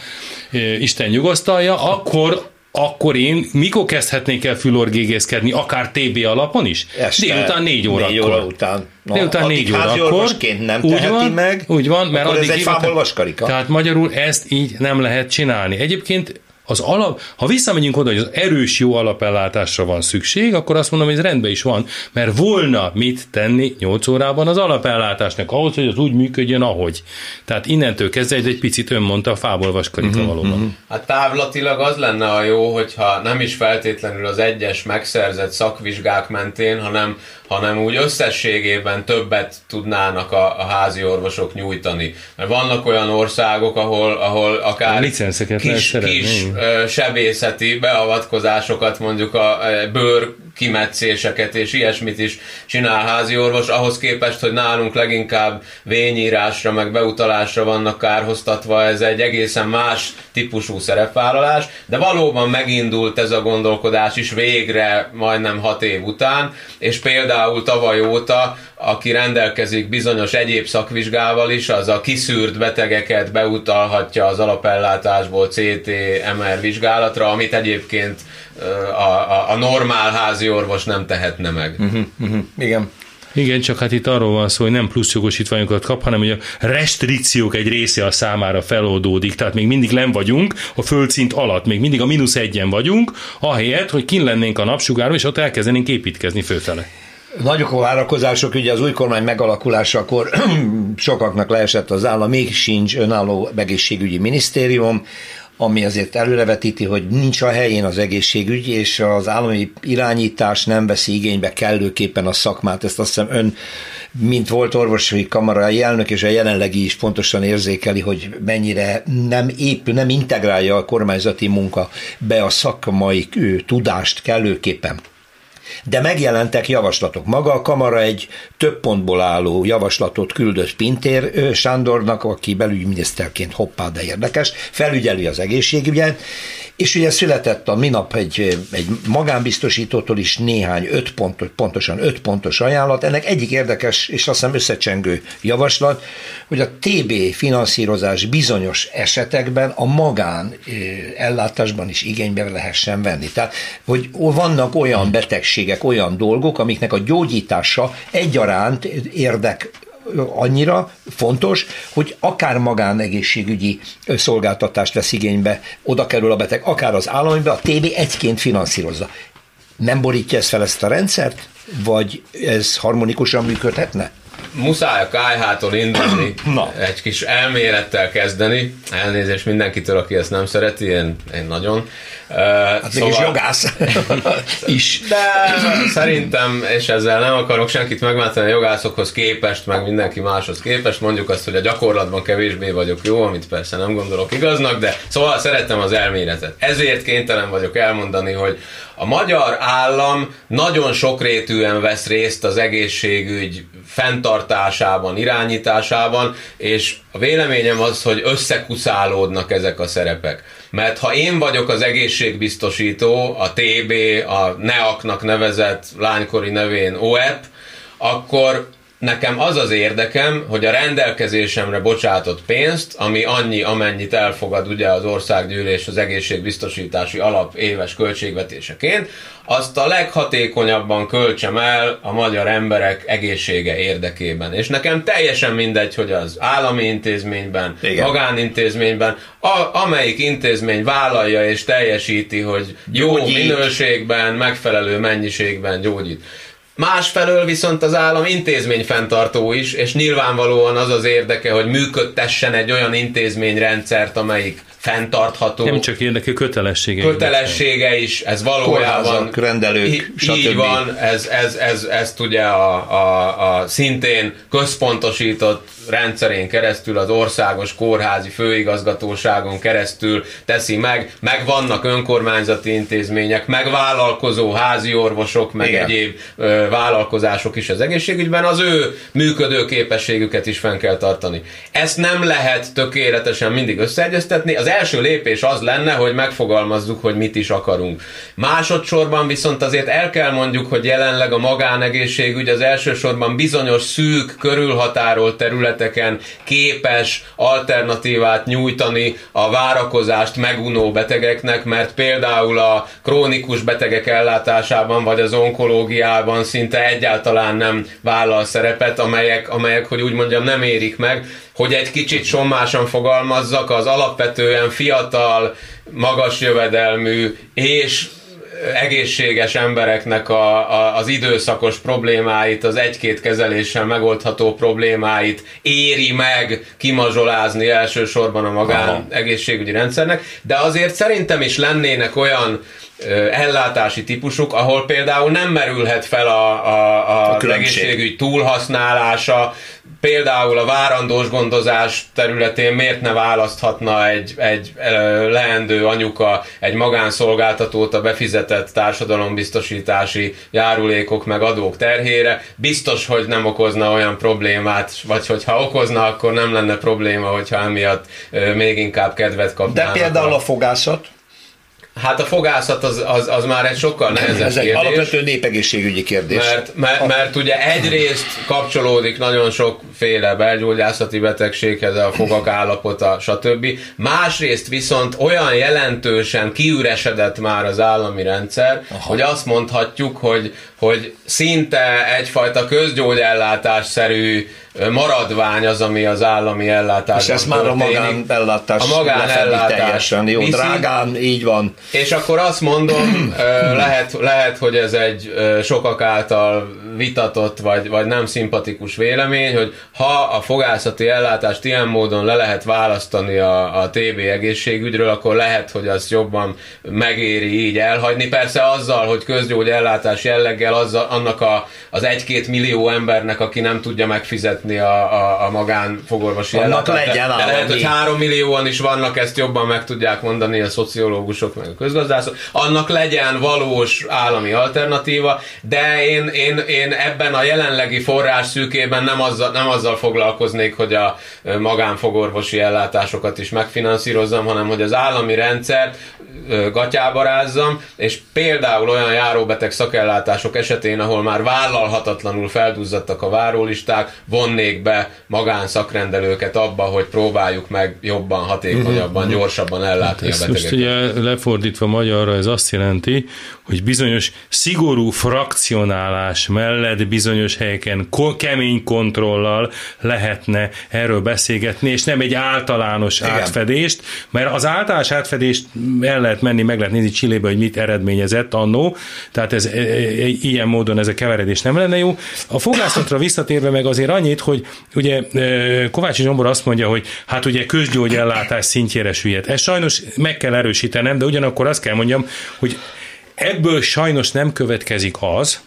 Isten nyugosztalja, akkor akkor én mikor kezdhetnék el fülorgégészkedni, akár TB alapon is? Este, Délután négy órakor. Négy óra után. Na, Délután négy órakor. nem úgy van, meg, úgy van, mert addig ez egy fából vaskarika. Tehát magyarul ezt így nem lehet csinálni. Egyébként az alap, ha visszamegyünk oda, hogy az erős jó alapellátásra van szükség, akkor azt mondom, hogy ez rendben is van, mert volna mit tenni 8 órában az alapellátásnak, ahhoz, hogy az úgy működjön, ahogy. Tehát innentől kezdve egy, egy picit ön mondta a fából vaskarika uh-huh, valóban. Uh-huh. Hát távlatilag az lenne a jó, hogyha nem is feltétlenül az egyes megszerzett szakvizsgák mentén, hanem hanem úgy összességében többet tudnának a, a házi orvosok nyújtani. Mert vannak olyan országok, ahol, ahol akár kis, kis sebészeti beavatkozásokat, mondjuk a bőr kimetszéseket és ilyesmit is csinál házi orvos, ahhoz képest, hogy nálunk leginkább vényírásra, meg beutalásra vannak kárhoztatva, ez egy egészen más típusú szerepvállalás, de valóban megindult ez a gondolkodás is végre majdnem hat év után, és például tavaly óta, aki rendelkezik bizonyos egyéb szakvizsgával is, az a kiszűrt betegeket beutalhatja az alapellátásból CT, MR vizsgálatra, amit egyébként a, a, a normál házi orvos nem tehetne meg. Uh-huh, uh-huh. Igen. Igen, csak hát itt arról van szó, hogy nem plusz jogosítványokat kap, hanem hogy a restrikciók egy része a számára feloldódik, tehát még mindig len vagyunk a földszint alatt, még mindig a mínusz egyen vagyunk, ahelyett, hogy kin lennénk a napsugáron, és ott elkezdenénk építkezni főfele. Nagyok a várakozások, ugye az új kormány megalakulásakor sokaknak leesett az állam, még sincs önálló egészségügyi minisztérium, ami azért előrevetíti, hogy nincs a helyén az egészségügy, és az állami irányítás nem veszi igénybe kellőképpen a szakmát. Ezt azt hiszem ön, mint volt orvosi kamarai elnök, és a jelenlegi is pontosan érzékeli, hogy mennyire nem épül, nem integrálja a kormányzati munka be a szakmai tudást kellőképpen. De megjelentek javaslatok. Maga a kamara egy több pontból álló javaslatot küldött Pintér Sándornak, aki belügyminiszterként hoppá, de érdekes, felügyeli az egészségügyet, és ugye született a minap egy, egy magánbiztosítótól is néhány öt pontos, pontosan öt pontos ajánlat. Ennek egyik érdekes és azt hiszem összecsengő javaslat, hogy a TB finanszírozás bizonyos esetekben a magán ellátásban is igénybe lehessen venni. Tehát, hogy vannak olyan betegségek, olyan dolgok, amiknek a gyógyítása egyaránt érdek annyira fontos, hogy akár magánegészségügyi szolgáltatást vesz igénybe, oda kerül a beteg, akár az államibe, a TB egyként finanszírozza. Nem borítja ez fel ezt a rendszert? Vagy ez harmonikusan működhetne? Muszáj a kájhától indulni, Na. egy kis elmélettel kezdeni. Elnézést mindenkitől, aki ezt nem szereti, én, én nagyon. Hát szóval... mégis jogász is. De szerintem, és ezzel nem akarok senkit megváltani a jogászokhoz képest, meg mindenki máshoz képest, mondjuk azt, hogy a gyakorlatban kevésbé vagyok jó, amit persze nem gondolok igaznak, de szóval szeretem az elméletet. Ezért kénytelen vagyok elmondani, hogy a magyar állam nagyon sokrétűen vesz részt az egészségügy fenntartásában, irányításában, és a véleményem az, hogy összekuszálódnak ezek a szerepek. Mert ha én vagyok az egészségbiztosító, a TB, a NEAK-nak nevezett lánykori nevén OEP, akkor Nekem az az érdekem, hogy a rendelkezésemre bocsátott pénzt, ami annyi, amennyit elfogad ugye az országgyűlés az egészségbiztosítási alap éves költségvetéseként, azt a leghatékonyabban költsem el a magyar emberek egészsége érdekében. És nekem teljesen mindegy, hogy az állami intézményben, Igen. magánintézményben, a, amelyik intézmény vállalja és teljesíti, hogy jó Gyógyít. minőségben, megfelelő mennyiségben gyógyít. Másfelől viszont az állam intézmény fenntartó is, és nyilvánvalóan az az érdeke, hogy működtessen egy olyan intézményrendszert, amelyik fenntartható. Nem csak érdeke, kötelessége. Kötelessége is, ez valójában. Kórházak, rendelők, stb. Így van, ez, ez, ez, ezt ugye a, a, a szintén központosított rendszerén keresztül, az országos kórházi főigazgatóságon keresztül teszi meg, meg vannak önkormányzati intézmények, meg vállalkozó házi orvosok, meg Igen. egyéb ö, vállalkozások is az egészségügyben, az ő működő képességüket is fenn kell tartani. Ezt nem lehet tökéletesen mindig összeegyeztetni, az első lépés az lenne, hogy megfogalmazzuk, hogy mit is akarunk. Másodszorban viszont azért el kell mondjuk, hogy jelenleg a magánegészségügy az elsősorban bizonyos szűk, körülhatárolt területeken képes alternatívát nyújtani a várakozást megunó betegeknek, mert például a krónikus betegek ellátásában vagy az onkológiában szinte egyáltalán nem vállal szerepet, amelyek, amelyek hogy úgy mondjam, nem érik meg, hogy egy kicsit sommásan fogalmazzak, az alapvetően fiatal, magas jövedelmű és egészséges embereknek a, a, az időszakos problémáit, az egy-két kezeléssel megoldható problémáit éri meg kimazsolázni elsősorban a magán Aha. egészségügyi rendszernek, de azért szerintem is lennének olyan ellátási típusok, ahol például nem merülhet fel a, a, a, a egészségügy túlhasználása, például a várandós gondozás területén miért ne választhatna egy, egy leendő anyuka egy magánszolgáltatót a befizetett társadalombiztosítási járulékok meg adók terhére. Biztos, hogy nem okozna olyan problémát, vagy hogyha okozna, akkor nem lenne probléma, hogyha emiatt még inkább kedvet kapnának. De például a fogászat? Hát a fogászat az, az, az már egy sokkal nehezebb Ez egy alapvető népegészségügyi kérdés. Mert, mert, mert ugye egyrészt kapcsolódik nagyon sokféle belgyógyászati betegséghez, a fogak állapota, stb. Másrészt viszont olyan jelentősen kiüresedett már az állami rendszer, Aha. hogy azt mondhatjuk, hogy, hogy szinte egyfajta közgyógyellátásszerű maradvány az, ami az állami ellátás. És ez már a magánellátás a magánellátás teljesen jó, viszi, drágán, így van. És akkor azt mondom, lehet, lehet, hogy ez egy sokak által vitatott, vagy, vagy nem szimpatikus vélemény, hogy ha a fogászati ellátást ilyen módon le lehet választani a, a TB egészségügyről, akkor lehet, hogy azt jobban megéri így elhagyni. Persze azzal, hogy közgyógyellátás jelleggel azzal, annak a, az egy-két millió embernek, aki nem tudja megfizetni a, a, a magánfogorvosi ellátást. De, de lehet, hogy három millióan is vannak, ezt jobban meg tudják mondani a szociológusok meg a közgazdászok. Annak legyen valós állami alternatíva, de én, én, én ebben a jelenlegi forrás szűkében nem azzal, nem azzal foglalkoznék, hogy a magánfogorvosi ellátásokat is megfinanszírozzam, hanem hogy az állami rendszer gatyába rázzam, és például olyan járóbeteg szakellátások esetén, ahol már vállalhatatlanul felduzzadtak a várólisták, vonnék be magánszakrendelőket abba, hogy próbáljuk meg jobban, hatékonyabban, mhm. gyorsabban ellátni a betegeket. Most ugye lefordítva magyarra ez azt jelenti, hogy bizonyos szigorú frakcionálás mellett bizonyos helyeken ko- kemény kontrollal lehetne erről beszélgetni, és nem egy általános Igen. átfedést, mert az általános átfedést el lehet menni, meg lehet nézni Csillébe, hogy mit eredményezett annó, tehát ez, e, e, e, ilyen módon ez a keveredés nem lenne jó. A fogászatra visszatérve meg azért annyit, hogy ugye Kovács Zsombor azt mondja, hogy hát ugye közgyógyellátás szintjére süllyed. Ez sajnos meg kell erősítenem, de ugyanakkor azt kell mondjam, hogy ebből sajnos nem következik az,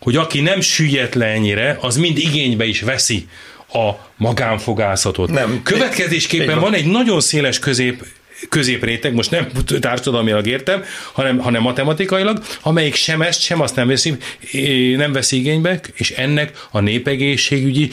hogy aki nem süllyedt le ennyire, az mind igénybe is veszi a magánfogászatot. Nem. Következésképpen van egy nagyon széles közép középréteg, most nem társadalmilag értem, hanem, hanem matematikailag, amelyik sem ezt, sem azt nem veszi, nem veszi igénybe, és ennek a népegészségügyi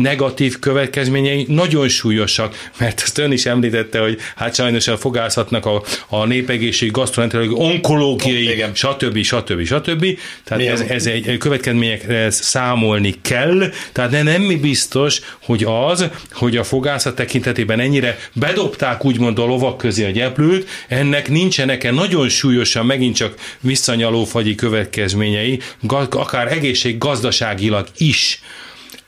negatív következményei nagyon súlyosak, mert ezt ön is említette, hogy hát sajnos a fogászatnak a, a népegészség, gasztroenterológiai, onkológiai, Igen. stb. stb. stb. Tehát ez, ez egy következményekre számolni kell, tehát nem, nem biztos, hogy az, hogy a fogászat tekintetében ennyire bedobták úgymond a lovak közé a gyeplőt, ennek nincsenek-e nagyon súlyosan megint csak visszanyalófagyi következményei, akár egészség gazdaságilag is.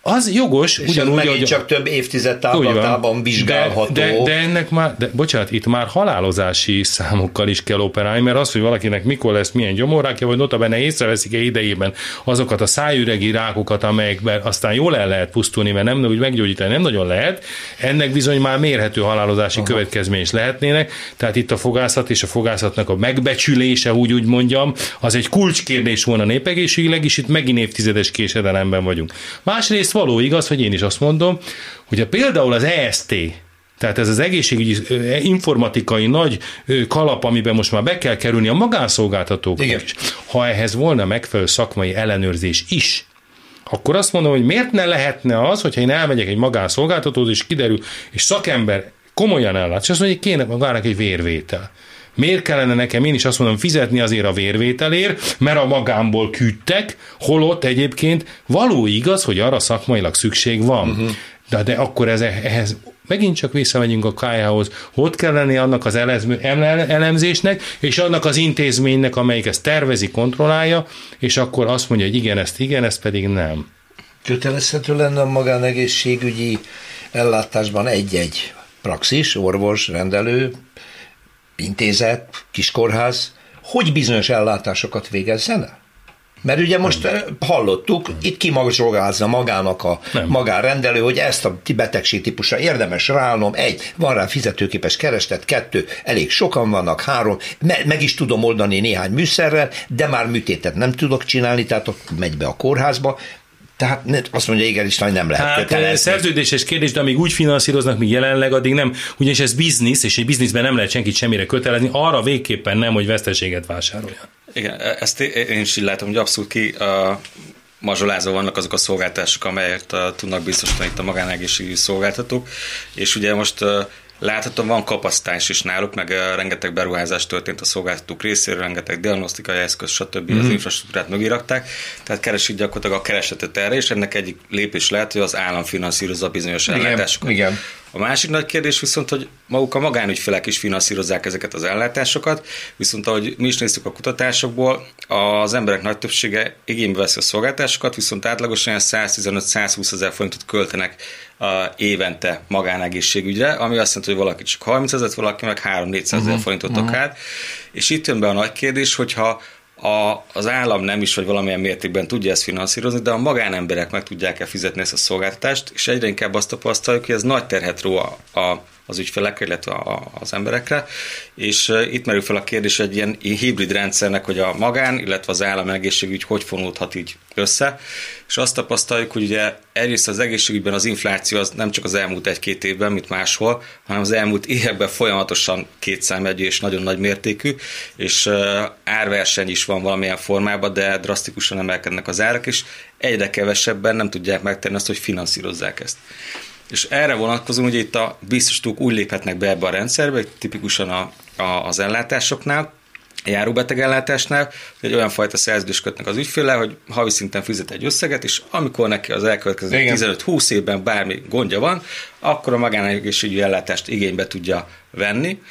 Az jogos, és ugyanúgy, hogy csak több évtized távlatában vizsgálható. De, de, de, ennek már, de, bocsánat, itt már halálozási számokkal is kell operálni, mert az, hogy valakinek mikor lesz milyen gyomorrákja, vagy notabene észreveszik-e idejében azokat a szájüregi rákokat, amelyekben aztán jól el lehet pusztulni, mert nem úgy meggyógyítani nem nagyon lehet, ennek bizony már mérhető halálozási Aha. következmény is lehetnének, tehát itt a fogászat és a fogászatnak a megbecsülése, úgy úgy mondjam, az egy kulcskérdés volna népegészségileg, és itt megint évtizedes késedelemben vagyunk. Másrészt egyrészt való igaz, hogy én is azt mondom, hogy a például az EST, tehát ez az egészségügyi informatikai nagy kalap, amiben most már be kell kerülni a magánszolgáltatóknak Igen. is. Ha ehhez volna megfelelő szakmai ellenőrzés is, akkor azt mondom, hogy miért ne lehetne az, hogyha én elmegyek egy magánszolgáltatóhoz, és kiderül, és szakember komolyan ellát, és azt mondja, hogy kéne magának egy vérvétel. Miért kellene nekem én is azt mondom fizetni azért a vérvételért, mert a magámból küldtek, holott egyébként való igaz, hogy arra szakmailag szükség van. Uh-huh. De, de akkor ez, ehhez megint csak visszamegyünk a KH-hoz, ott kell lenni annak az elemzésnek, és annak az intézménynek, amelyik ezt tervezi, kontrollálja, és akkor azt mondja, hogy igen, ezt igen, ezt pedig nem. Kötelezhető lenne a magánegészségügyi ellátásban egy-egy praxis, orvos, rendelő, intézet, kiskórház, hogy bizonyos ellátásokat végezzen el? Mert ugye most nem. hallottuk, itt kimagzsolgázza magának a nem. magánrendelő, hogy ezt a betegség típusra érdemes ráállnom, egy, van rá fizetőképes kerestet, kettő, elég sokan vannak, három, me- meg is tudom oldani néhány műszerrel, de már műtétet nem tudok csinálni, tehát ott megy be a kórházba, tehát azt mondja, igen, is nem lehet hát, kötelezni. Szerződéses kérdés, de amíg úgy finanszíroznak, míg jelenleg, addig nem. Ugyanis ez biznisz, és egy bizniszben nem lehet senkit semmire kötelezni, arra végképpen nem, hogy veszteséget vásárolja. Igen, ezt én is így látom, hogy abszolút ki a mazsolázva vannak azok a szolgáltások, amelyet tudnak biztosítani itt a magánegészségügyi szolgáltatók, és ugye most Láthatóan van kapacitás is náluk, meg rengeteg beruházás történt a szolgáltatók részéről, rengeteg diagnosztikai eszköz, stb. Mm. az mhm. infrastruktúrát mögérakták, tehát keresik gyakorlatilag a keresetet erre, és ennek egyik lépés lehet, hogy az állam finanszírozza bizonyos ellátásokat. Igen. A másik nagy kérdés viszont, hogy maguk a magánügyfelek is finanszírozzák ezeket az ellátásokat, viszont ahogy mi is néztük a kutatásokból, az emberek nagy többsége igénybe veszi a szolgáltásokat, viszont átlagosan 115-120 ezer forintot költenek évente magánegészségügyre, ami azt jelenti, hogy valaki csak 30 ezer, valaki meg 3-400 ezer uh-huh. forintot uh-huh. akár. És itt jön be a nagy kérdés, hogyha a, az állam nem is, vagy valamilyen mértékben tudja ezt finanszírozni, de a magánemberek meg tudják-e fizetni ezt a szolgáltatást, és egyre inkább azt tapasztaljuk, hogy ez nagy terhet ró a, a az ügyfelekre, illetve a, az emberekre, és itt merül fel a kérdés egy ilyen hibrid rendszernek, hogy a magán, illetve az állam egészségügy hogy fonódhat így össze, és azt tapasztaljuk, hogy ugye egyrészt az egészségügyben az infláció az nem csak az elmúlt egy-két évben, mint máshol, hanem az elmúlt években folyamatosan kétszámegyű és nagyon nagy mértékű, és árverseny is van valamilyen formában, de drasztikusan emelkednek az árak, és egyre kevesebben nem tudják megtenni azt, hogy finanszírozzák ezt. És erre vonatkozóan ugye itt a biztosítók úgy léphetnek be ebbe a rendszerbe, tipikusan a, a, az ellátásoknál, járóbetegellátásnál, hogy egy olyan fajta szerződést kötnek az ügyféle, hogy havi szinten fizet egy összeget, és amikor neki az elkövetkező 15-20 évben bármi gondja van, akkor a magánegészségügyi ellátást igénybe tudja venni.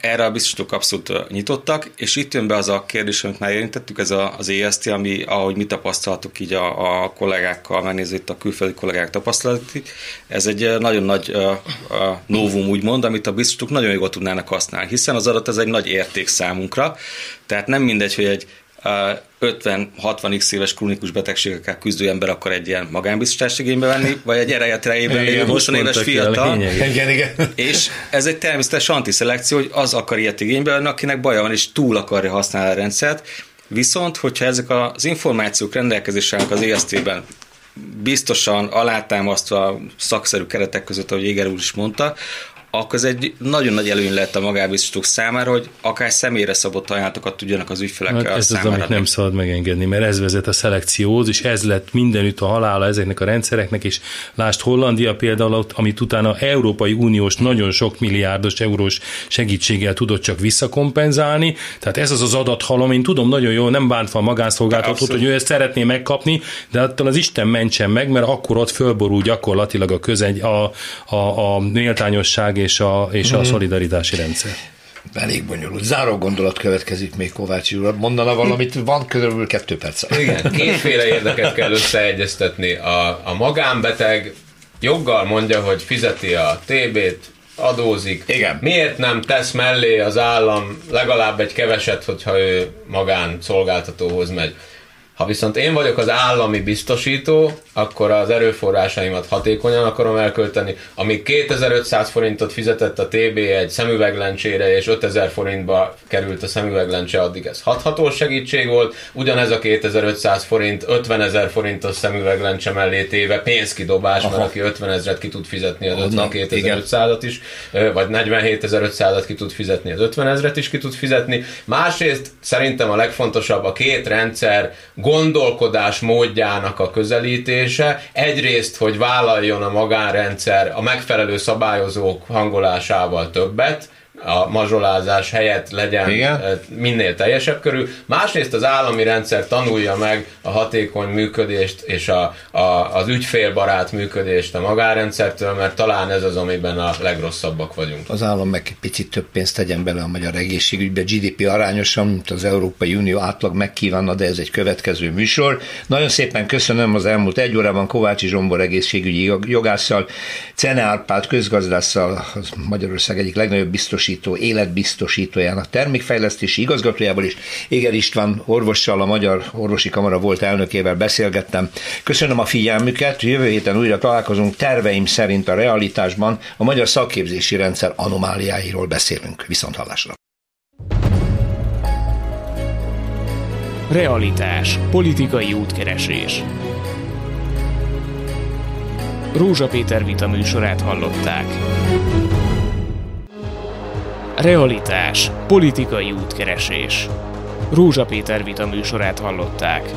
Erre a biztosítók abszolút nyitottak, és itt jön be az a kérdés, amit már érintettük, ez az EST, ami, ahogy mi tapasztaltuk így a, a kollégákkal, megnézve itt a külföldi kollégák tapasztalatit, ez egy nagyon nagy uh, uh, novum, úgymond, amit a biztosítók nagyon jól tudnának használni, hiszen az adat ez egy nagy érték számunkra, tehát nem mindegy, hogy egy 50-60x éves krónikus betegségekkel küzdő ember akar egy ilyen magánbiztosítást igénybe venni, vagy egy ereje terejében lévő 20 éves fiatal. Igen, igen. És ez egy természetes antiszelekció, hogy az akar ilyet igénybe venni, akinek baja van, és túl akarja használni a rendszert. Viszont, hogyha ezek az információk rendelkezésre az EST-ben biztosan alátámasztva a szakszerű keretek között, ahogy Éger úr is mondta, akkor ez egy nagyon nagy előny lett a magánbiztosítók számára, hogy akár személyre szabott ajánlatokat tudjanak az ügyfelek hát Ez az, amit nem szabad megengedni, mert ez vezet a szelekcióhoz, és ez lett mindenütt a halála ezeknek a rendszereknek, és lást Hollandia például, amit utána Európai Uniós nagyon sok milliárdos eurós segítséggel tudott csak visszakompenzálni. Tehát ez az az adathalom, én tudom nagyon jó, nem bántva a magánszolgáltatót, hogy ő ezt szeretné megkapni, de attól az Isten mentsen meg, mert akkor ott fölborul gyakorlatilag a közegy, a, a, a méltányosság és a, és a mhm. szolidaritási rendszer. Elég bonyolult. Záró gondolat következik még Kovács úr. Mondana valamit, van körülbelül kettő perc. Igen, kétféle érdeket kell összeegyeztetni. A, a magánbeteg joggal mondja, hogy fizeti a TB-t, adózik. Igen. Miért nem tesz mellé az állam legalább egy keveset, hogyha ő magán szolgáltatóhoz megy? Ha viszont én vagyok az állami biztosító, akkor az erőforrásaimat hatékonyan akarom elkölteni. Amíg 2500 forintot fizetett a TB egy szemüveglencsére, és 5000 forintba került a szemüveglencse, addig ez hathatós segítség volt. Ugyanez a 2500 forint 50 ezer forintos szemüveglencse mellé téve pénzkidobás, Aha. mert aki 50 ezeret ki tud fizetni az 52.500-at is, vagy 47.500-at ki tud fizetni, az 50 ezeret is ki tud fizetni. Másrészt szerintem a legfontosabb a két rendszer gondolkodás módjának a közelítése. Egyrészt, hogy vállaljon a magánrendszer a megfelelő szabályozók hangolásával többet, a mazsolázás helyett legyen Igen. Eh, minél teljesebb körül. Másrészt az állami rendszer tanulja meg a hatékony működést és a, a, az ügyfélbarát működést a magánrendszertől, mert talán ez az, amiben a legrosszabbak vagyunk. Az állam meg picit több pénzt tegyen bele a magyar egészségügybe, GDP arányosan, mint az Európai Unió átlag megkívánna, de ez egy következő műsor. Nagyon szépen köszönöm az elmúlt egy órában Kovácsi Zsombor egészségügyi jogásszal, Cene Árpád közgazdásszal, az Magyarország egyik legnagyobb biztos biztosító, életbiztosítójának termékfejlesztési igazgatójával is, Éger István orvossal, a Magyar Orvosi Kamara volt elnökével beszélgettem. Köszönöm a figyelmüket, jövő héten újra találkozunk, terveim szerint a realitásban a magyar szakképzési rendszer anomáliáiról beszélünk. Viszont hallásra. Realitás. Politikai útkeresés. Rózsa Péter vita műsorát hallották. Realitás. Politikai útkeresés. Rózsa Péter vita műsorát hallották.